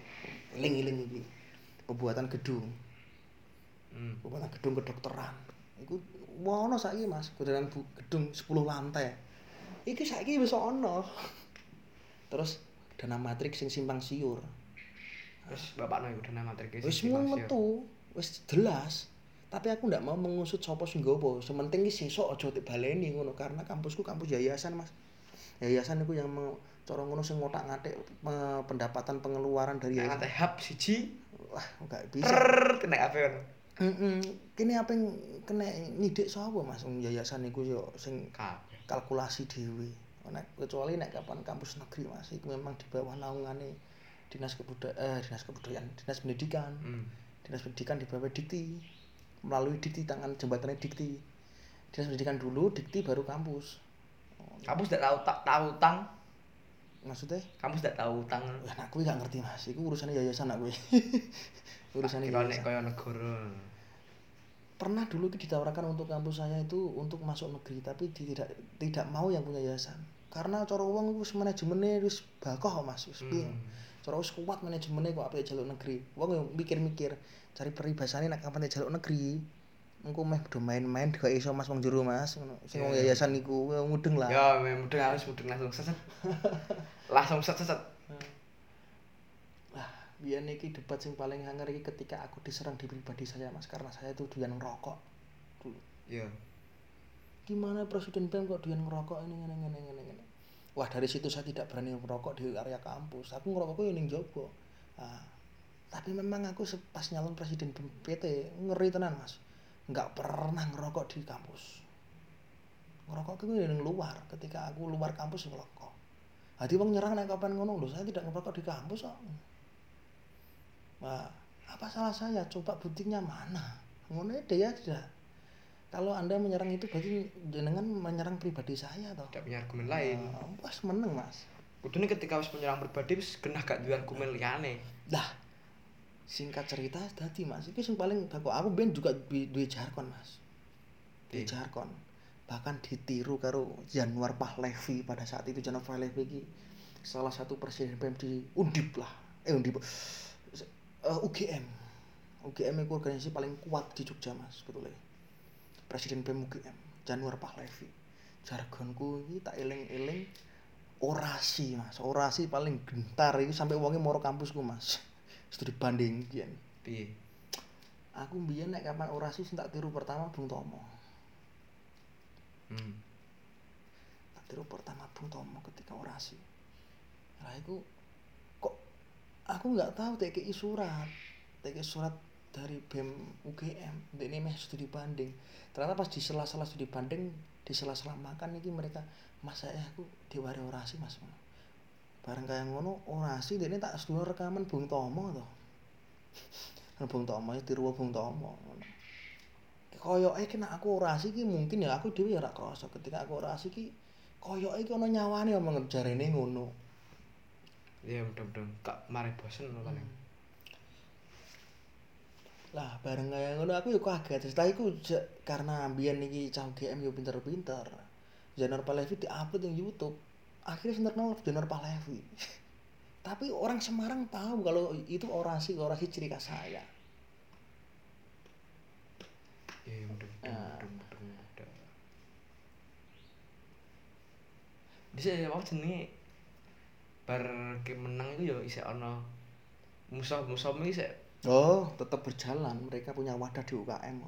eling-eling iki. Pembuatan gedung. Hmm. pembuatan gedung kedokteran. Iku ono saiki Mas gedung gedung 10 lantai. Iki saiki wis ono. Terus dana matrix sing simpang siur. Terus bapakno iku dana matrik wis mung metu. Wis jelas tapi aku ndak mau mengusut sapa sing nggowo sementing iki sesuk aja dibaleni ngono karena kampusku kampus yayasan Mas yayasan iku yang mau cara ngono sing ngotak-ngatik pe- pendapatan pengeluaran dari yayasan hub siji wah enggak bisa per kena kabeh ono. Heeh, kene apa yang kena nyidik sapa Mas yayasan iku yo sing kalkulasi dhewe. Nek kecuali nek kapan kampus negeri Mas iku memang di bawah naungane Dinas Kebudayaan eh, Dinas Kebudayaan, Dinas Pendidikan. Hmm. Dinas Pendidikan di bawah Dikti. Melalui Dikti tangan jembatannya Dikti. Dinas Pendidikan dulu, Dikti baru kampus. Kampus ndak tahu tak tahu utang. Maksudnya? Kampus ndak tahu utang. Ya aku gak ngerti Mas, iku urusannya yayasan aku. urusannya Kira nek kaya negara. pernah dulu itu ditawarkan untuk kampus saya itu untuk masuk negeri tapi tidak tidak mau yang punya yayasan karena cara uang itu manajemennya wis bakoh mas piye Hmm. Wis kuat manajemennya kok apik jaluk negeri uang yang mikir-mikir cari peribahasane nek kapan jaluk negeri engko meh do main-main gak iso mas wong jero mas sing wong Iya. yayasan niku mudeng lah Ya, mudeng harus mudeng langsung set. set. langsung set set. set. lah biar iki debat sing paling hanger iki ketika aku diserang di pribadi saya mas karena saya itu doyan ngerokok dulu Iya. gimana presiden BEM kok dia ngerokok ini ini ini ini wah dari situ saya tidak berani merokok di area kampus. Aku ngerokokku yang jopo nah, tapi memang aku pas nyalon presiden PT ngeri tenan mas. Nggak pernah ngerokok di kampus. Ngerokok itu yang luar. Ketika aku luar kampus ngerokok. Hati bang nyerang naik kapan ngono? Lho saya tidak ngerokok di kampus kok. Nah, apa salah saya? Coba buktinya mana? Ngono ya tidak. Kalau Anda menyerang itu berarti jenengan menyerang pribadi saya toh. Tidak punya argumen lain. Nah, pas meneng, Mas. Kudune ketika wis menyerang pribadi wis genah gak duwe argumen liyane. Dah. Singkat cerita tadi Mas, itu yang paling aku aku ben juga duwe jargon, Mas. Di Iya. jargon. Bahkan ditiru karo Januar Pahlevi pada saat itu Januar Pahlevi iki salah satu presiden di Undip lah. Eh Undip. Eh, UGM. UGM itu organisasi paling kuat di Jogja, Mas, sebetulnya. Presiden BEM UGM, Januar Pahlevi. Jargonku ini tak eling-eling orasi, Mas. Orasi paling gentar itu sampai wonge moro kampusku, Mas. Studi banding biyen. Piye? Aku mbiyen nek kapan orasi sing tak tiru pertama Bung Tomo. Hmm. Tak tiru pertama Bung Tomo ketika orasi. Lah iku kok aku nggak tahu TKI surat. TKI surat dari BEM UGM. Ini meh studi banding. Ternyata pas di sela-sela studi banding, di sela-sela makan iki mereka Mas saya aku diwari orasi Mas. Bareng kayak ngono orasi ini tak sedulur rekaman Bung Tomo toh. Bung Tomo ya tiru Bung Tomo. Koyoke kena aku orasi ki mungkin ya aku dhewe ya ora ketika aku orasi ki koyoke ki ana nyawane omong jarene ngono. Iya mudah-mudahan gak mari bosen paling. Lah bareng kaya ngono aku yo kaget. Setelah iku ja- karena ambiyen iki cah UGM yo pinter-pinter. Januar Palevi di-upload di YouTube. Akhirnya sing terkenal Januar Palevi. Tapi orang Semarang tahu kalau itu orasi orasi ciri khas saya. Iya mudah-mudahan Ah. mudah. Bisa apa jenenge bar menang itu ya isih ana musuh-musuh iki isih Oh, tetap berjalan. Mereka punya wadah di UKM.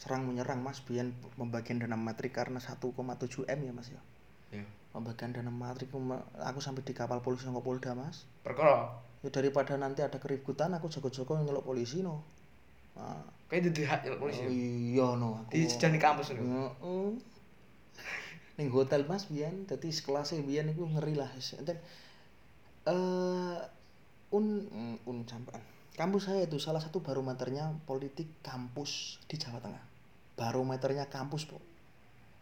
Serang menyerang Mas Bian pembagian dana matrik karena 1,7 M ya Mas ya. ya Pembagian dana matrik aku sampai di kapal polisi sama Polda Mas. perkara Ya daripada nanti ada keributan aku jago-jago nyeluk polisi no. Nah, kayak itu hak nyeluk polisi. oh ya? iya no aku. Di sejani kampus lho. Heeh. Ning hotel Mas Bian, dadi sekelasnya Bian iku ngeri lah. Dan eh un mm, un sampean. Kampus saya itu salah satu barometernya politik kampus di Jawa Tengah. Barometernya kampus, Bu.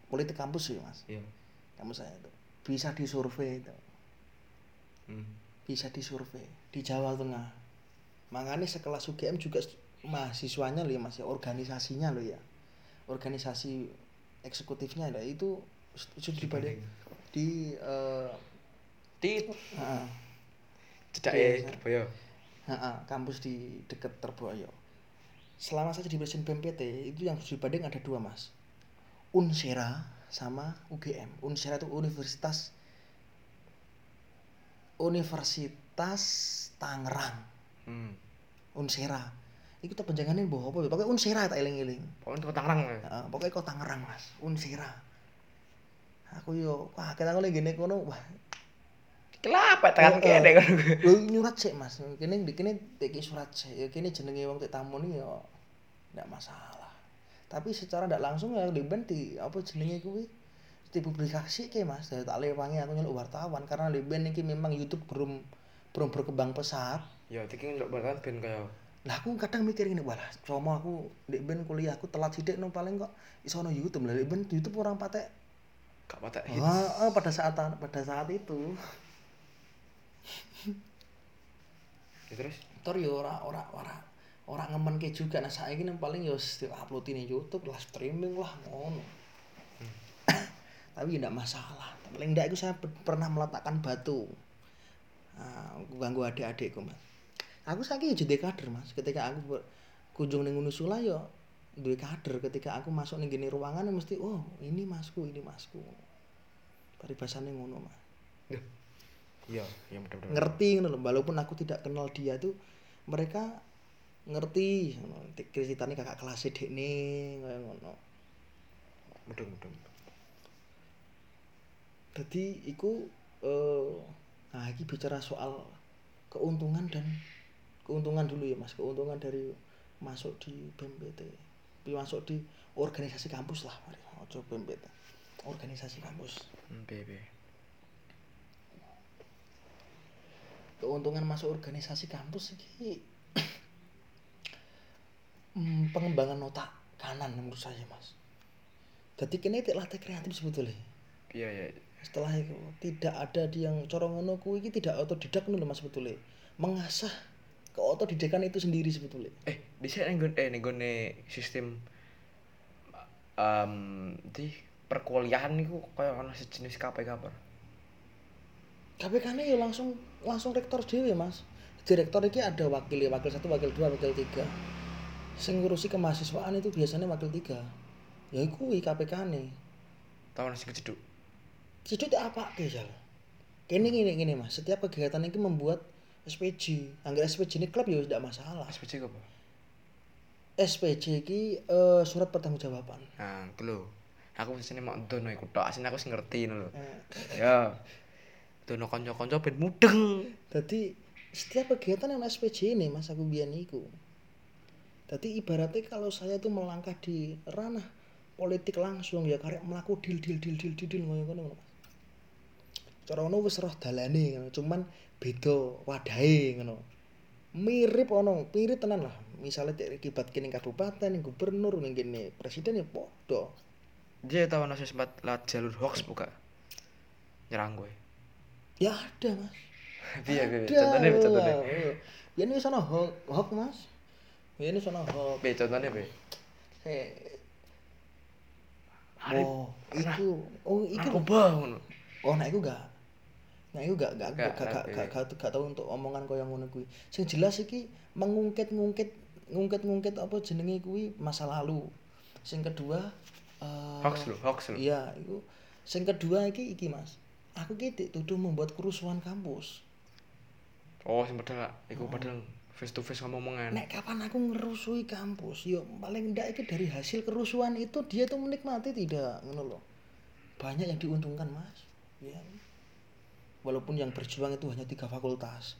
Politik kampus ya, Mas. Iya. kampus saya itu bisa disurvei itu Hmm. bisa disurvei di Jawa Tengah makanya sekelas UGM juga mahasiswanya loh ya mas ya organisasinya loh ya organisasi eksekutifnya ada itu sudah dibalik di eh, Tit. ha, Cedak Iya, ya, Boyo. Ha, kampus di dekat Terboyo selama saya jadi presiden BMPT itu yang dibanding ada dua mas Unsera sama UGM Unsera itu Universitas Universitas Tangerang Hmm. Unsera. Iku tak panjangane mbah apa ya? Pokoke Unsera tak eling-eling. Pokoknya kota Tangerang. ya. Pokoke kok Tangerang, Mas. Unsera. Aku yo wah kita ngene gini kono wah Kenapa tekan Heeh. kene kan? Lho nyurat sik Mas. Kene kene iki surat sik. Ya kene jenenge wong tek tamu nih yo ndak masalah. Tapi secara ndak langsung ya di ben di apa jenenge kuwi dipublikasi ke Mas. Dari tak lewangi aku nyeluk wartawan karena di ben iki memang YouTube belum belum berkembang pesat. Ya, iki ndelok banget ben kaya Lah aku kadang mikir ngene, walah, como aku ndek ben kuliah aku telat sithik no paling kok iso ono YouTube. Lah ndek ben YouTube orang patek. gak patek hits. Ah, ah, pada saat pada saat itu. Ya, terus Tor yo ora ora ora ora ngemenke juga nah saiki nang paling yo setiap upload ini YouTube lah streaming lah ngono. Tapi ndak masalah. Paling ndak itu saya pe- pernah meletakkan batu. Nah, ganggu adik-adikku, Mas. Aku saiki yo jadi kader, Mas. Ketika aku kunjung ning Unusula yo duwe kader ketika aku masuk ning gini ruangan mesti oh ini masku ini masku paribasane ngono mas iya, iya bener-bener. ngerti ngono lho walaupun aku tidak kenal dia tuh mereka ngerti ceritane kakak kelas dekne kaya ngono Mudeng-mudeng. Jadi iku eh nah iki bicara soal keuntungan dan keuntungan dulu ya Mas, keuntungan dari masuk di BMPT. Masuk di organisasi kampus lah, mari. Ojo BMPT. Organisasi kampus. Hmm, piye piye. Keuntungan masuk organisasi kampus iki hmm, pengembangan otak kanan menurut saya, Mas. Jadi kini tidak latih kreatif sebetulnya. Iya, iya. setelah itu tidak ada di yang corong ngono kuwi iki tidak otodidak lho Mas sebetulnya mengasah keotodidakan itu sendiri sebetulnya Eh, bisa ning nggon- eh ning nggone sistem em di perkuliahan niku kaya ana sejenis KPK apa? KPK ya langsung langsung rektor dhewe Mas direktor iki ada wakil ya wakil satu wakil dua wakil tiga sing ngurusi kemahasiswaan itu biasanya wakil tiga ya iku kuwi KPK nih Tahun sing. Situ itu apa Jal? Kini gini gini mas, setiap kegiatan ini membuat SPJ. Anggar SPJ ini klub ya tidak masalah. SPC apa? SPJ ini eh, surat pertanggungjawaban. Nah, lho. Aku sesene mau dono iku tok, aku sing ngerti lho. Eh, Ya. Dono kanca-kanca ben mudeng. Jadi setiap kegiatan yang SPJ ini mas aku biar niku. Ibaratnya kalau saya tuh melangkah di ranah politik langsung ya karek melaku deal deal deal deal deal ngono ngono mas. Cara ngono wis roh dalane ngono, cuman beda wadahe ngono. Mirip ono, mirip tenan lah. Misalnya tek kibat kene kabupaten, gubernur, ning kene presiden ya padha. Dia tahu ana sempat lewat jalur hoax buka. Nyerang gue. Ya ada mas. Piye piye? Ada. Contohnya contohnya. Ya ini sana hok, hok mas. Ya ini sana hok. Piye contohnya piye? Eh, oh, iku, oh, iku, Narkoba ngono. oh, nah, iku gak, nah, iku gak, gak, Gak, gak, gak, gak, gak, tau untuk omongan kaya ngono kuwi. Sing jelas iki mengungkit-ngungkit, ngungkit-ngungkit apa jenenge kuwi masa lalu. Sing kedua, eh Hoax lho, hoax lho. Iya, iku. Sing kedua iki iki Mas. Aku ki dituduh membuat kerusuhan kampus. Oh, sing padahal iku padahal face to face ngomong-ngomongan. Nek kapan aku ngerusui kampus, yo paling ndak itu dari hasil kerusuhan itu dia tuh menikmati tidak, ngono loh. Banyak yang diuntungkan, Mas. Ya. Walaupun yang berjuang itu hanya tiga fakultas.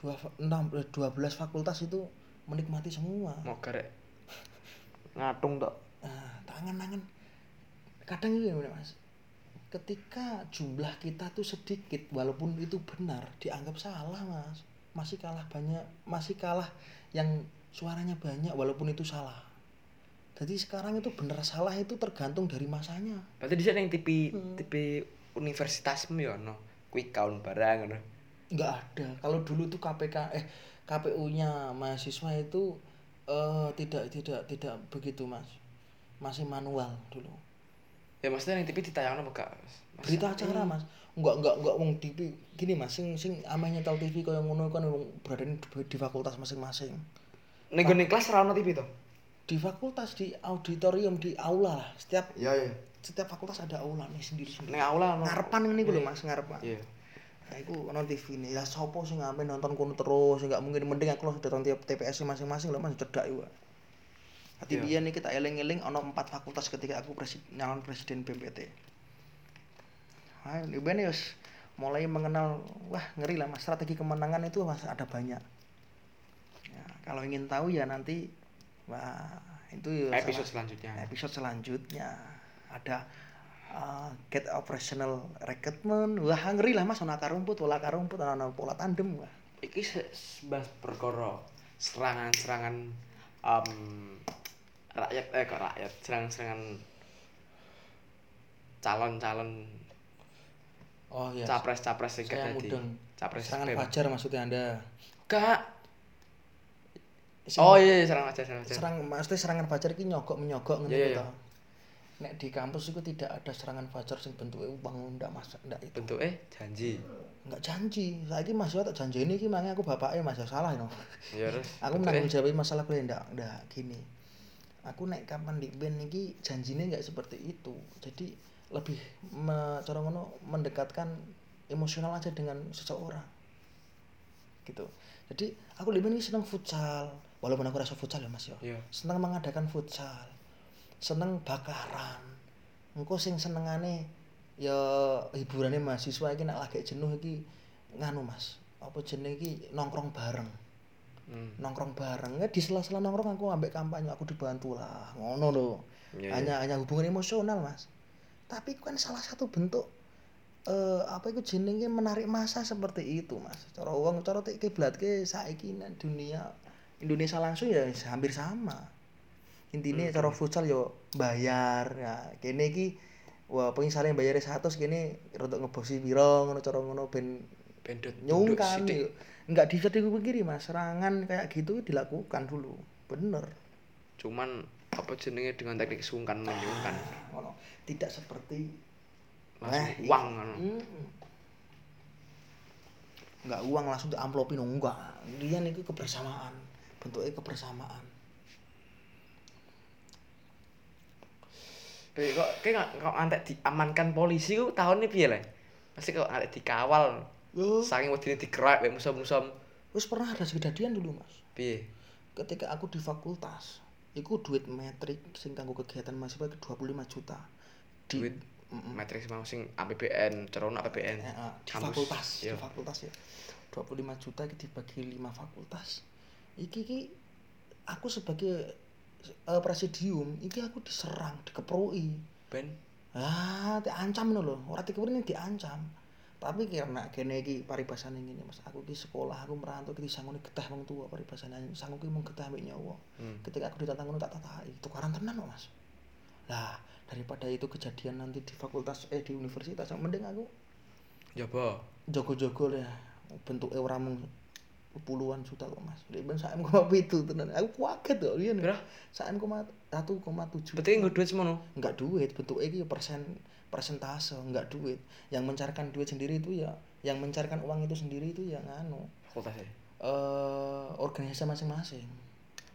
Dua, enam, eh, 12 fakultas itu menikmati semua. Mau karek ngatung tok. Nah, tangan-tangan. Kadang ini Mas. Ketika jumlah kita tuh sedikit, walaupun itu benar, dianggap salah, Mas. Masih kalah banyak, masih kalah yang suaranya banyak, walaupun itu salah. Jadi sekarang itu benar salah itu tergantung dari masanya. Berarti di sini yang TV Hmm. TV universitasmu ya ono quick count barang ngono. nggak ada kalau dulu tuh KPK eh KPU-nya mahasiswa itu eh tidak tidak tidak begitu mas masih manual dulu Ya maksudnya yang TV ditayangno apa gak? Mas? berita acara mas nggak nggak nggak wong TV gini mas sing sing ameh nyetel TV kaya ngono kan wong berada di, di fakultas masing-masing Ning gone kelas ora ono TV to? di fakultas di auditorium di aula lah setiap Iya iya. setiap fakultas ada aula nih sendiri sendiri Ning aula ono. ngarepan ini lho mas ngarepan Iya. Nah, iku ono TV ini. Ya sapa sing ngamen nonton kono terus, enggak mungkin mending aku langsung datang tiap TPS masing-masing lho Mas cedak iku. Hati Iya. biyen iki tak eling-eling ono empat fakultas ketika aku presiden nyalon presiden BPT. Nah, ini mulai mengenal wah ngeri lah Mas strategi kemenangan itu Mas ada banyak. Ya, kalau ingin tahu ya nanti wah itu ya Episode salah- selanjutnya. episode selanjutnya ada uh, get operational recruitment wah ngeri lah mas ana akar rumput pola akar rumput ana pola tandem wah Iki se- sebas perkara serangan-serangan em rakyat eh kok rakyat? Serangan-serangan calon-calon oh iya. capres-capres saya dadi mudeng. Capres serangan fajar maksudnya anda. Sing- Oh iya, iya serangan fajar, serangan fajar. serang maksudnya serangan fajar iki nyogok menyogok Iya, gitu iya. nek di kampus itu tidak ada serangan fajar sing bentuknya uang ndak mas ndak itu. Bentuke? Janji. nggak janji. Saiki mahasiswa tak janji ini iki mangi aku bapaknya mas ya salah no. Ya aku menanggung jawab masalah kuliah ndak ndak gini aku naik kapan di band iki janjinya nggak seperti itu. Jadi lebih me, cara ngono mendekatkan emosional aja dengan seseorang. Gitu. Jadi aku di band ini seneng futsal. Walaupun aku rasa futsal ya mas ya. Iya. seneng mengadakan futsal. Seneng bakaran. Engko sing senengane ya hiburannya mahasiswa iki nek lagi jenuh iki nganu mas apa jenenge iki? Nongkrong bareng Hmm. nongkrong bareng. Ya di sela-sela nongkrong aku ambek kampanye aku dibantu lah. Ngono loh Iya, hanya hanya hubungan emosional mas. Tapi itu kan salah satu bentuk eh apa itu jenenge menarik masa seperti itu mas. Cara uang cara kiblat ke saiki dunia Indonesia langsung ya hampir sama. Intinya Hmm. cara futsal yo bayar. Ya kene iki wah pengen saling bayar satu kene rodok ngebosi piro ngono cara ngono ben Pendut nyungkan nggak bisa dipikiri mas serangan kayak gitu dilakukan dulu bener Cuman apa jenenge dengan teknik sungkan menyungkan. Ngono. tidak seperti Langsung Eh, uang ngono. Mm-mm. nggak uang langsung diamplopin enggak dia itu kebersamaan bentuknya kebersamaan Tapi kok kayak kok antek diamankan polisi ku tahunnya piye le? Pasti kok antek dikawal. Loh, Saking wedine dikeroyok mek musuh-musuh terus pernah ada kejadian dulu mas piye? ketika aku di fakultas iku duit metrik sing kanggo kegiatan mahasiswa itu 25 juta di Duit Mm-mm. matriks mau sing APBN, cerono APBN. Eh, eh, di Kampus. fakultas Iya. di fakultas ya 25 juta iki dibagi 5 fakultas iki iki aku sebagai eh, presidium iki aku diserang dikeproi Ben ah diancam ngono lho ora dikeproi ini diancam tapi karena kene iki paribasane ngene Mas. Aku iki sekolah aku merantau iki disangoni getah wong tua paribasane. Sangku iki mung getah mek nyawa. Hmm. ketika aku ditantang ngono tak tatai. Tukaran tenan kok Mas. Lah daripada itu kejadian nanti di fakultas eh di universitas mending aku Coba. jogo-jogo lah. Bentuknya ora mung puluhan juta kok mas. Dia ben saem koma pitu tenan. Aku kaget kok iya Pira? saem koma satu koma tujuh. Berarti nggo duit semono. enggak duit. Bentuknya iki persen persentase enggak duit yang mencarkan duit sendiri itu ya yang mencarkan uang itu sendiri itu ya nganu Fakultas e. eh organisasi masing-masing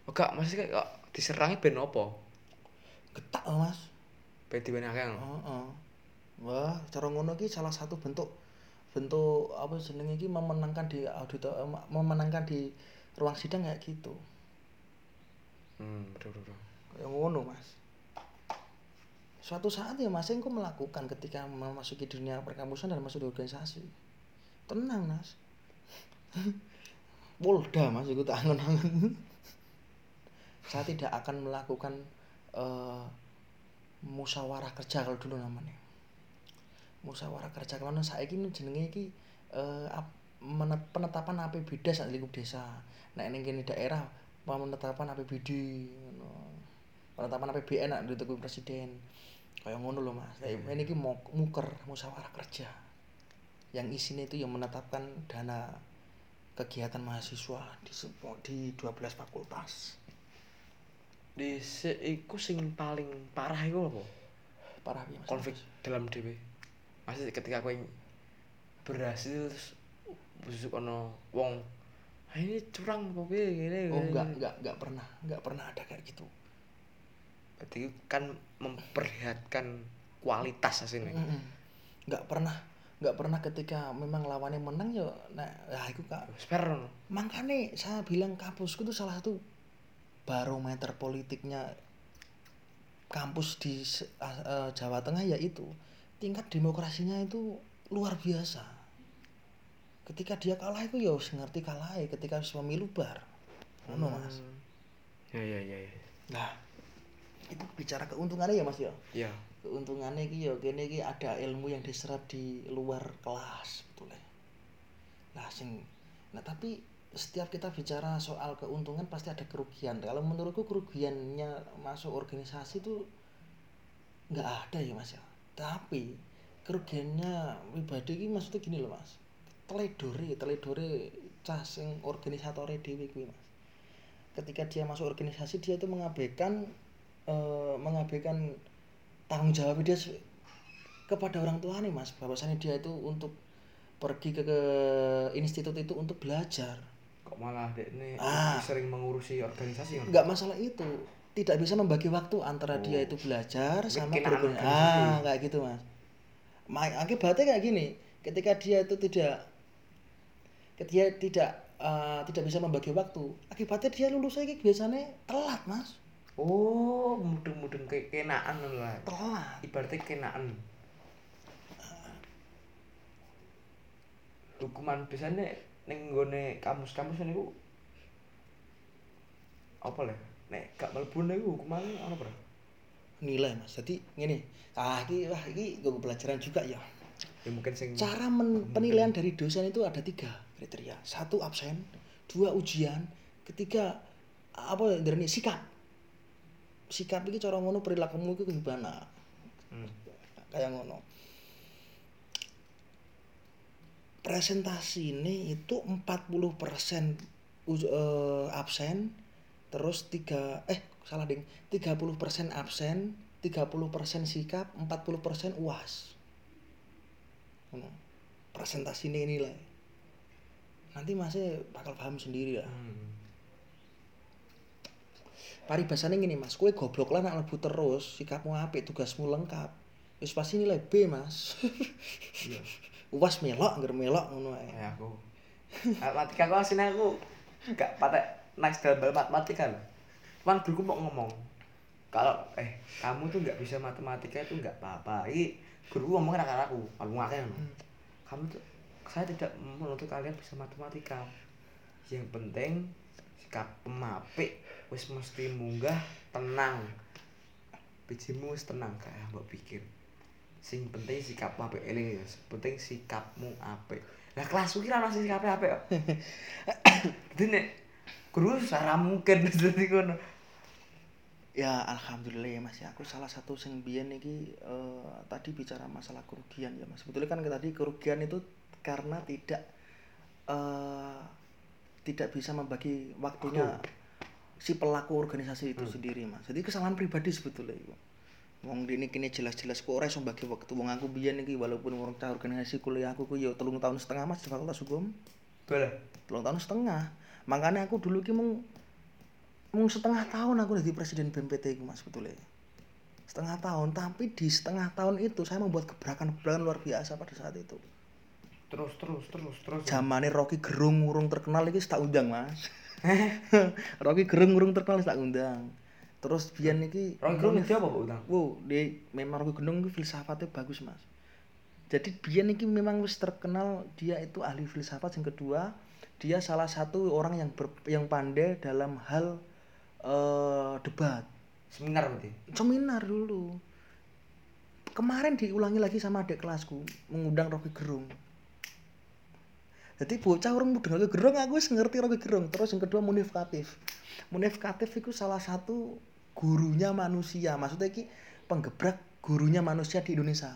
Oh, gak, maksudnya kayak diserangi ben opo? getak loh mas Ben akeh ngono. Heeh. Wah, cara ngono iki salah satu bentuk bentuk apa jenenge iki memenangkan di audit eh, memenangkan di ruang sidang kayak gitu. Hmm, bro, bro. Kayak ngono, Mas. Suatu saat ya Mas engko melakukan ketika memasuki dunia perkampusan dan masuk di organisasi. Tenang, Mas. Polda, Mas, ikut angen-angen. Saya tidak akan melakukan eh, musyawarah kerja kalau dulu namanya musyawarah kerja kalau saya ini jenenge iki eh, ap- menet- penetapan APBD saat lingkup desa nah ini gini daerah penetapan APBD penetapan APBN nak ditentukan presiden kayak ngono loh mas. Kayak ini ki muker musyawarah kerja. Yang isinya itu yang menetapkan dana kegiatan mahasiswa di sepo- di 12 fakultas. Di iku sing paling parah iku apa? Parah ya mas? Konflik dalam dhewe. Maksudnya ketika kowe berhasil terus busuk ono wong ah ini curang apa piye? Ngene oh ngene." enggak enggak enggak pernah enggak pernah ada kayak gitu berarti kan memperlihatkan kualitas Mm-mm. nggak pernah nggak pernah ketika memang lawannya menang ya nah ya itu kak. No. makanya saya bilang kampusku itu salah satu barometer politiknya kampus di eh, Jawa Tengah yaitu tingkat demokrasinya itu luar biasa. Ketika dia kalah itu ya harus ngerti kalah ketika harus pemilu bar. Mas. Hmm. ya ya ya ya. Nah itu bicara keuntungannya ya mas ya ya keuntungannya iki ya kene iki ada ilmu yang diserap di luar kelas betul ya. Nah sing nah tapi setiap kita bicara soal keuntungan pasti ada kerugian. Kalau menurutku kerugiannya masuk organisasi itu nggak ada ya mas ya. Tapi kerugiannya pribadi ini maksudnya gini loh mas. Teledore, teledore cah sing organisatore kuwi mas. Ketika dia masuk organisasi dia itu mengabaikan eh, mengabaikan tanggung jawab dia kepada orang tua nih mas. Bahwasannya dia itu untuk pergi ke, ke institut itu untuk belajar. Kok malah dek ini Ah. sering mengurusi organisasi nggak masalah itu. Tidak bisa membagi waktu antara dia Oh. itu belajar sama Bikin berorganisasi organisasi. ah kayak gitu mas. Ma- akibatnya kayak gini ketika dia itu tidak ketika dia tidak eh, tidak bisa membagi waktu akibatnya dia lulus lagi biasanya telat mas oh mudeng-mudeng kayak kenaan lah. Telat ibaratnya kenaan. Hukuman biasanya ning nggone kamus-kamus niku apa lah nek gak mlebu niku hukumane ana apa? Nilai mas. Jadi gini ah ini wah ini gue pelajaran juga ya. Ya mungkin sing cara men- penilaian dari dosen itu ada tiga kriteria. Satu absen. Dua ujian. Ketiga apa ini sikap sikap ini cara ngono perilakumu itu gimana hmm. kayak ngono presentasi ini itu 40% uj- eh, absen terus tiga eh salah ding 30% absen 30% sikap 40% uas Ngono. presentasi ini nilai nanti masih bakal paham sendiri lah Hmm. Paribasane ngene Mas, kowe goblok lah nak lebu terus, sikapmu apik, tugasmu lengkap. Wis pasti nilai B, Mas. iya. Uas melok, ngger melok ngono ae. kayak aku. Matematika aku aslinya aku gak patek nice dalam matematika loh cuman guruku mau ngomong kalau eh kamu tuh nggak bisa matematika itu nggak apa-apa. Ini guru ngomongnya akan aku kalau ngakeh loh kamu tuh saya tidak menuntut kalian bisa matematika. Yang penting sikap pemapik wis mesti munggah tenang. Bijimu wis tenang kayak mbak pikir. Sing penting sikapmu apik eling ya. Penting sikapmu apik. Lah kelas kira ana sing sikape apik kok. Nek guru sarah mungkin dadi ngono. Ya alhamdulillah ya Mas ya. Aku salah satu sing biyen iki eh, tadi bicara masalah kerugian ya Mas. Sebetulnya kan tadi kerugian itu karena tidak eh tidak bisa membagi waktunya si pelaku organisasi itu Hmm. sendiri Mas. Jadi kesalahan pribadi sebetulnya itu. Wong dini kini jelas-jelas kok ora iso bagi waktu wong aku biyen iki walaupun wong cah organisasi kuliah aku ku ya telung tahun setengah Mas di Fakultas Hukum. boleh telung tahun setengah. Makanya aku dulu ki mung mung setengah tahun aku jadi presiden BMPT itu mas betulnya setengah tahun tapi di setengah tahun itu saya membuat gebrakan-gebrakan luar biasa pada saat itu terus terus terus terus zamannya Rocky Gerung urung terkenal iki tak undang mas Rocky Gerung urung terkenal tak undang terus biyen iki Rocky Gerung itu apa kok utang Wow, di memang Rocky Gerung iki filsafatnya bagus mas. Jadi biyen iki memang wis terkenal dia itu ahli filsafat yang kedua. Dia salah satu orang yang ber, yang pandai dalam hal eh, debat. Seminar berarti? Seminar dulu. Kemarin diulangi lagi sama adik kelasku mengundang Rocky Gerung jadi bocah orang mudeng Rocky Gerung aku wis ngerti Rocky Gerung. Terus yang kedua Munif Katif. Munif Katif itu salah satu gurunya manusia. Maksudnya iki penggebrak gurunya manusia di Indonesia.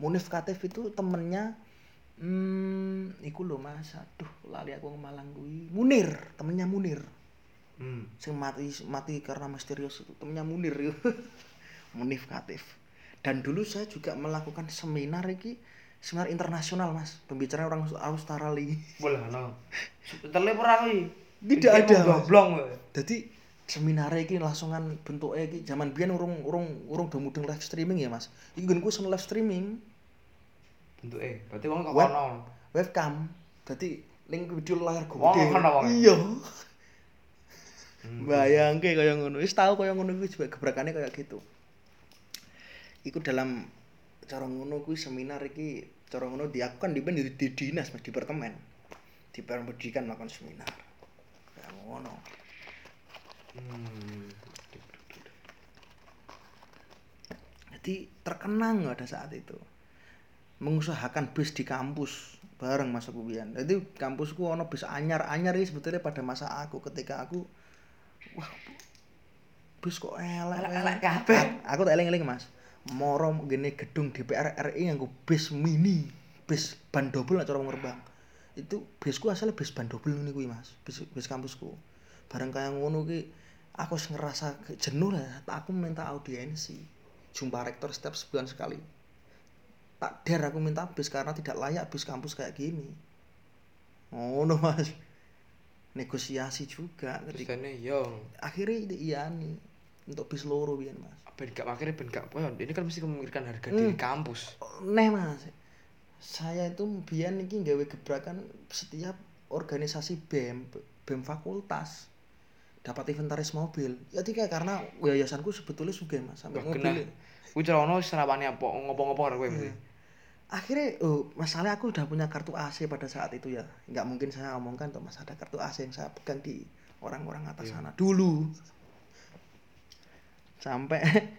Munif Katif itu temennya hmm iku lho Mas. Aduh lali aku ngemalang kuwi. Munir temennya Munir. Hmm. sing mati mati karena misterius itu. Temennya Munir. Itu Munif Katif. Dan dulu saya juga melakukan seminar iki seminar internasional mas pembicara orang Australia Boleh no. Kuwi. Tidak ada. Goblong jadi seminar iki langsungan bentuknya iki zaman biyen urung urung urung do mudeng live streaming ya mas iki nggonku sen live streaming Bentuke. Berarti wong kok Web. kono. webcam jadi link video layar Wong gede ngono wong. iya Hmm. bayangke kaya ngono wis tau kaya ngono kuwi juga gebrakane kaya gitu iku dalam cara ngono kuwi seminar iki cara ngono di aku kan di, di, di dinas mas departemen di pendidikan melakukan seminar kaya ngono Hmm. jadi terkenang pada saat itu mengusahakan bis di kampus bareng mas aku biyen jadi kampusku ono bis anyar anyar ini sebetulnya pada masa aku ketika aku wah bis kok elek elek. kabeh. Aku tak eling-eling mas moro gini gedung DPR RI yang bis mini bis ban double cara ngerbang itu bisku asalnya bis ban double ini kuwi mas. Bis, bis kampusku. Bareng kayak ngono ki aku ngerasa jenuh lah. Aku minta audiensi. Jumpa rektor setiap sebulan sekali. Tak der aku minta bis karena tidak layak bis kampus kayak gini. Ngono mas. Negosiasi juga ketika Terusane yo. akhirnya iya nih untuk bis loro biyen mas Ben gak akhirnya ben gak poyo. Ini kan mesti memikirkan harga Hmm. diri kampus. Neh mas, saya itu biyen iki gawe gebrakan setiap organisasi BEM, BEM fakultas dapat inventaris mobil. Ya tiga karena yayasanku sebetulnya sugih mas sampai Wah, mobil. kena. Kuwi cerono serawane apa ngopo-ngopo karo kowe mesti. Akhirnya, oh, masalahnya aku udah punya kartu AC pada saat itu ya. Nggak mungkin saya omongkan tuh mas ada kartu AC yang saya pegang di orang-orang atas Iya. sana dulu. Sampai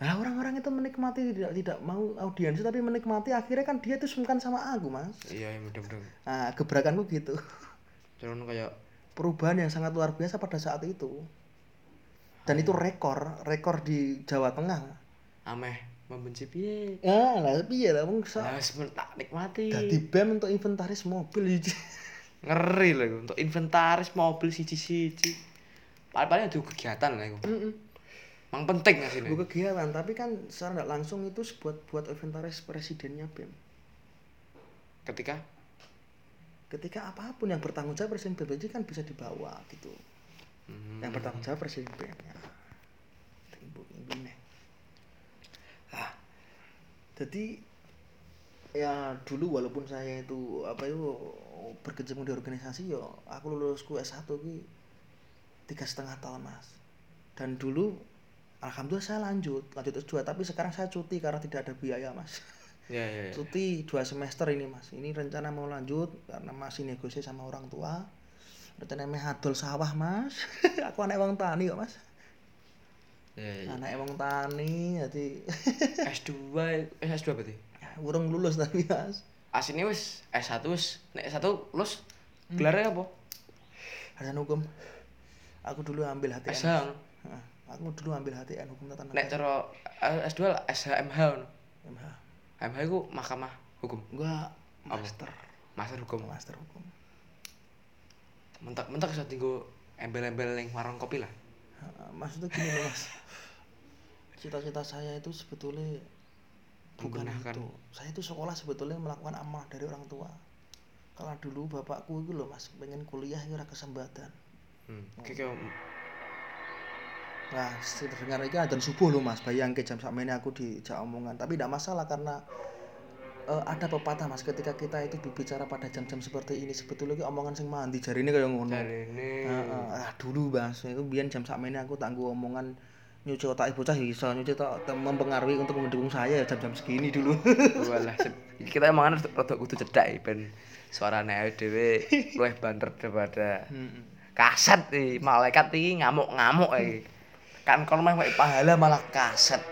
Nah, orang-orang itu menikmati tidak tidak mau audiensi tapi menikmati akhirnya kan dia itu sungkan sama aku mas. Iya, iya mudah-mudahan. Nah, gebrakanku gitu. Cerono kayak Perubahan yang sangat luar biasa pada saat itu. Dan itu rekor, rekor di Jawa Tengah. ameh membenci piye. Ya, lah piye lah wong Lah wis men- tak nikmati. dadi BEM untuk inventaris mobil iki. ngeri loh iku, untuk inventaris mobil siji-siji. Paling-paling ada kegiatan lah iku. Heeh. Mang penting nggak sih? Bukan kegiatan, tapi kan secara nggak langsung itu buat buat inventaris presidennya BEM. Ketika Ketika apa pun yang bertanggung jawab presiden BEM aja kan bisa dibawa gitu. Hmm. Yang bertanggung jawab presiden BEM ya. Ibu ibu nih. Ah, jadi ya dulu walaupun saya itu apa itu berkecimpung di organisasi yo aku lulusku S1 ki tiga setengah tahun mas dan dulu alhamdulillah saya lanjut lanjut S2 tapi sekarang saya cuti karena tidak ada biaya mas Ya ya ya. cuti dua semester ini mas ini rencana mau lanjut karena masih negosiasi sama orang tua rencana adol sawah mas aku anak wong tani kok mas Ya, ya. anak wong tani jadi S2 eh, S2 berarti. urung lulus tapi mas Asine wis S1 wis nek S1 lulus Hmm. gelarnya apa? ada hukum aku dulu ambil HTN SH. Aku dulu ambil HTN hukum tata Nek negara cara eh, S2 lah SHMH. ngono. MH MH iku mahkamah hukum. gua Apa? master Master hukum. master hukum Mentak-mentak iso tinggo embel-embel ning warung kopi lah. Maksudnya gini loh mas cita-cita saya itu sebetulnya bukan itu saya itu sekolah sebetulnya melakukan amanah dari orang tua kalau dulu bapakku itu loh mas pengen kuliah itu ora kesempatan Hmm. Kayak kayak nah sedengar ini adzan subuh loh mas. Bayang ke jam sama ini aku dijak omongan. Tapi tidak masalah karena eh, ada pepatah mas ketika kita itu berbicara pada jam-jam seperti ini. Sebetulnya omongan sing mandi jari ini kayak ngono. Jarine. Heeh, ah dulu Mas, itu biyen jam sakmene aku tangguh omongan nyuci otak bocah ya iso nyuci otak mempengaruhi untuk mendukung saya ya jam-jam segini dulu. Walah, kita emang kan rada kudu cedak ya, ben suarane awake dhewe luwih banter daripada kaset iki. Malaikat iki ngamuk-ngamuk iki. Kan mah wae pahala malah kaset.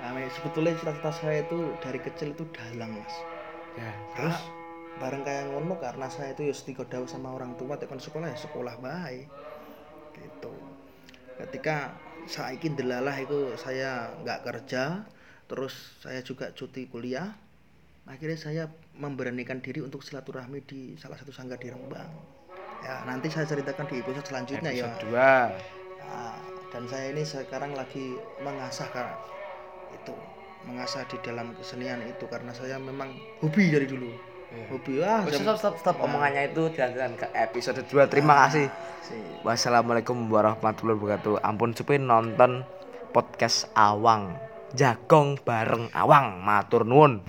Nah, sebetulnya cita-cita saya itu dari kecil itu dalang, Mas. Ya, Terus bareng kayak ngono karena saya itu ya setigo dawuh sama orang tua tekan sekolah ya sekolah baik. Gitu. ketika saiki delalah itu saya nggak kerja terus saya juga cuti kuliah akhirnya saya memberanikan diri untuk silaturahmi di salah satu sanggar di Rembang ya nanti saya ceritakan di episode selanjutnya ya Episode 2. Nah, dan saya ini sekarang lagi mengasah karena itu mengasah di dalam kesenian itu karena saya memang hobi dari dulu Iya. hobi ah Oh, stop, stop, stop. Nah, Omongannya itu jalan ke episode 2. Terima kasih. sih. Wassalamualaikum warahmatullahi wabarakatuh. Ampun sepi nonton podcast Awang. Jagong bareng Awang. Matur nuwun.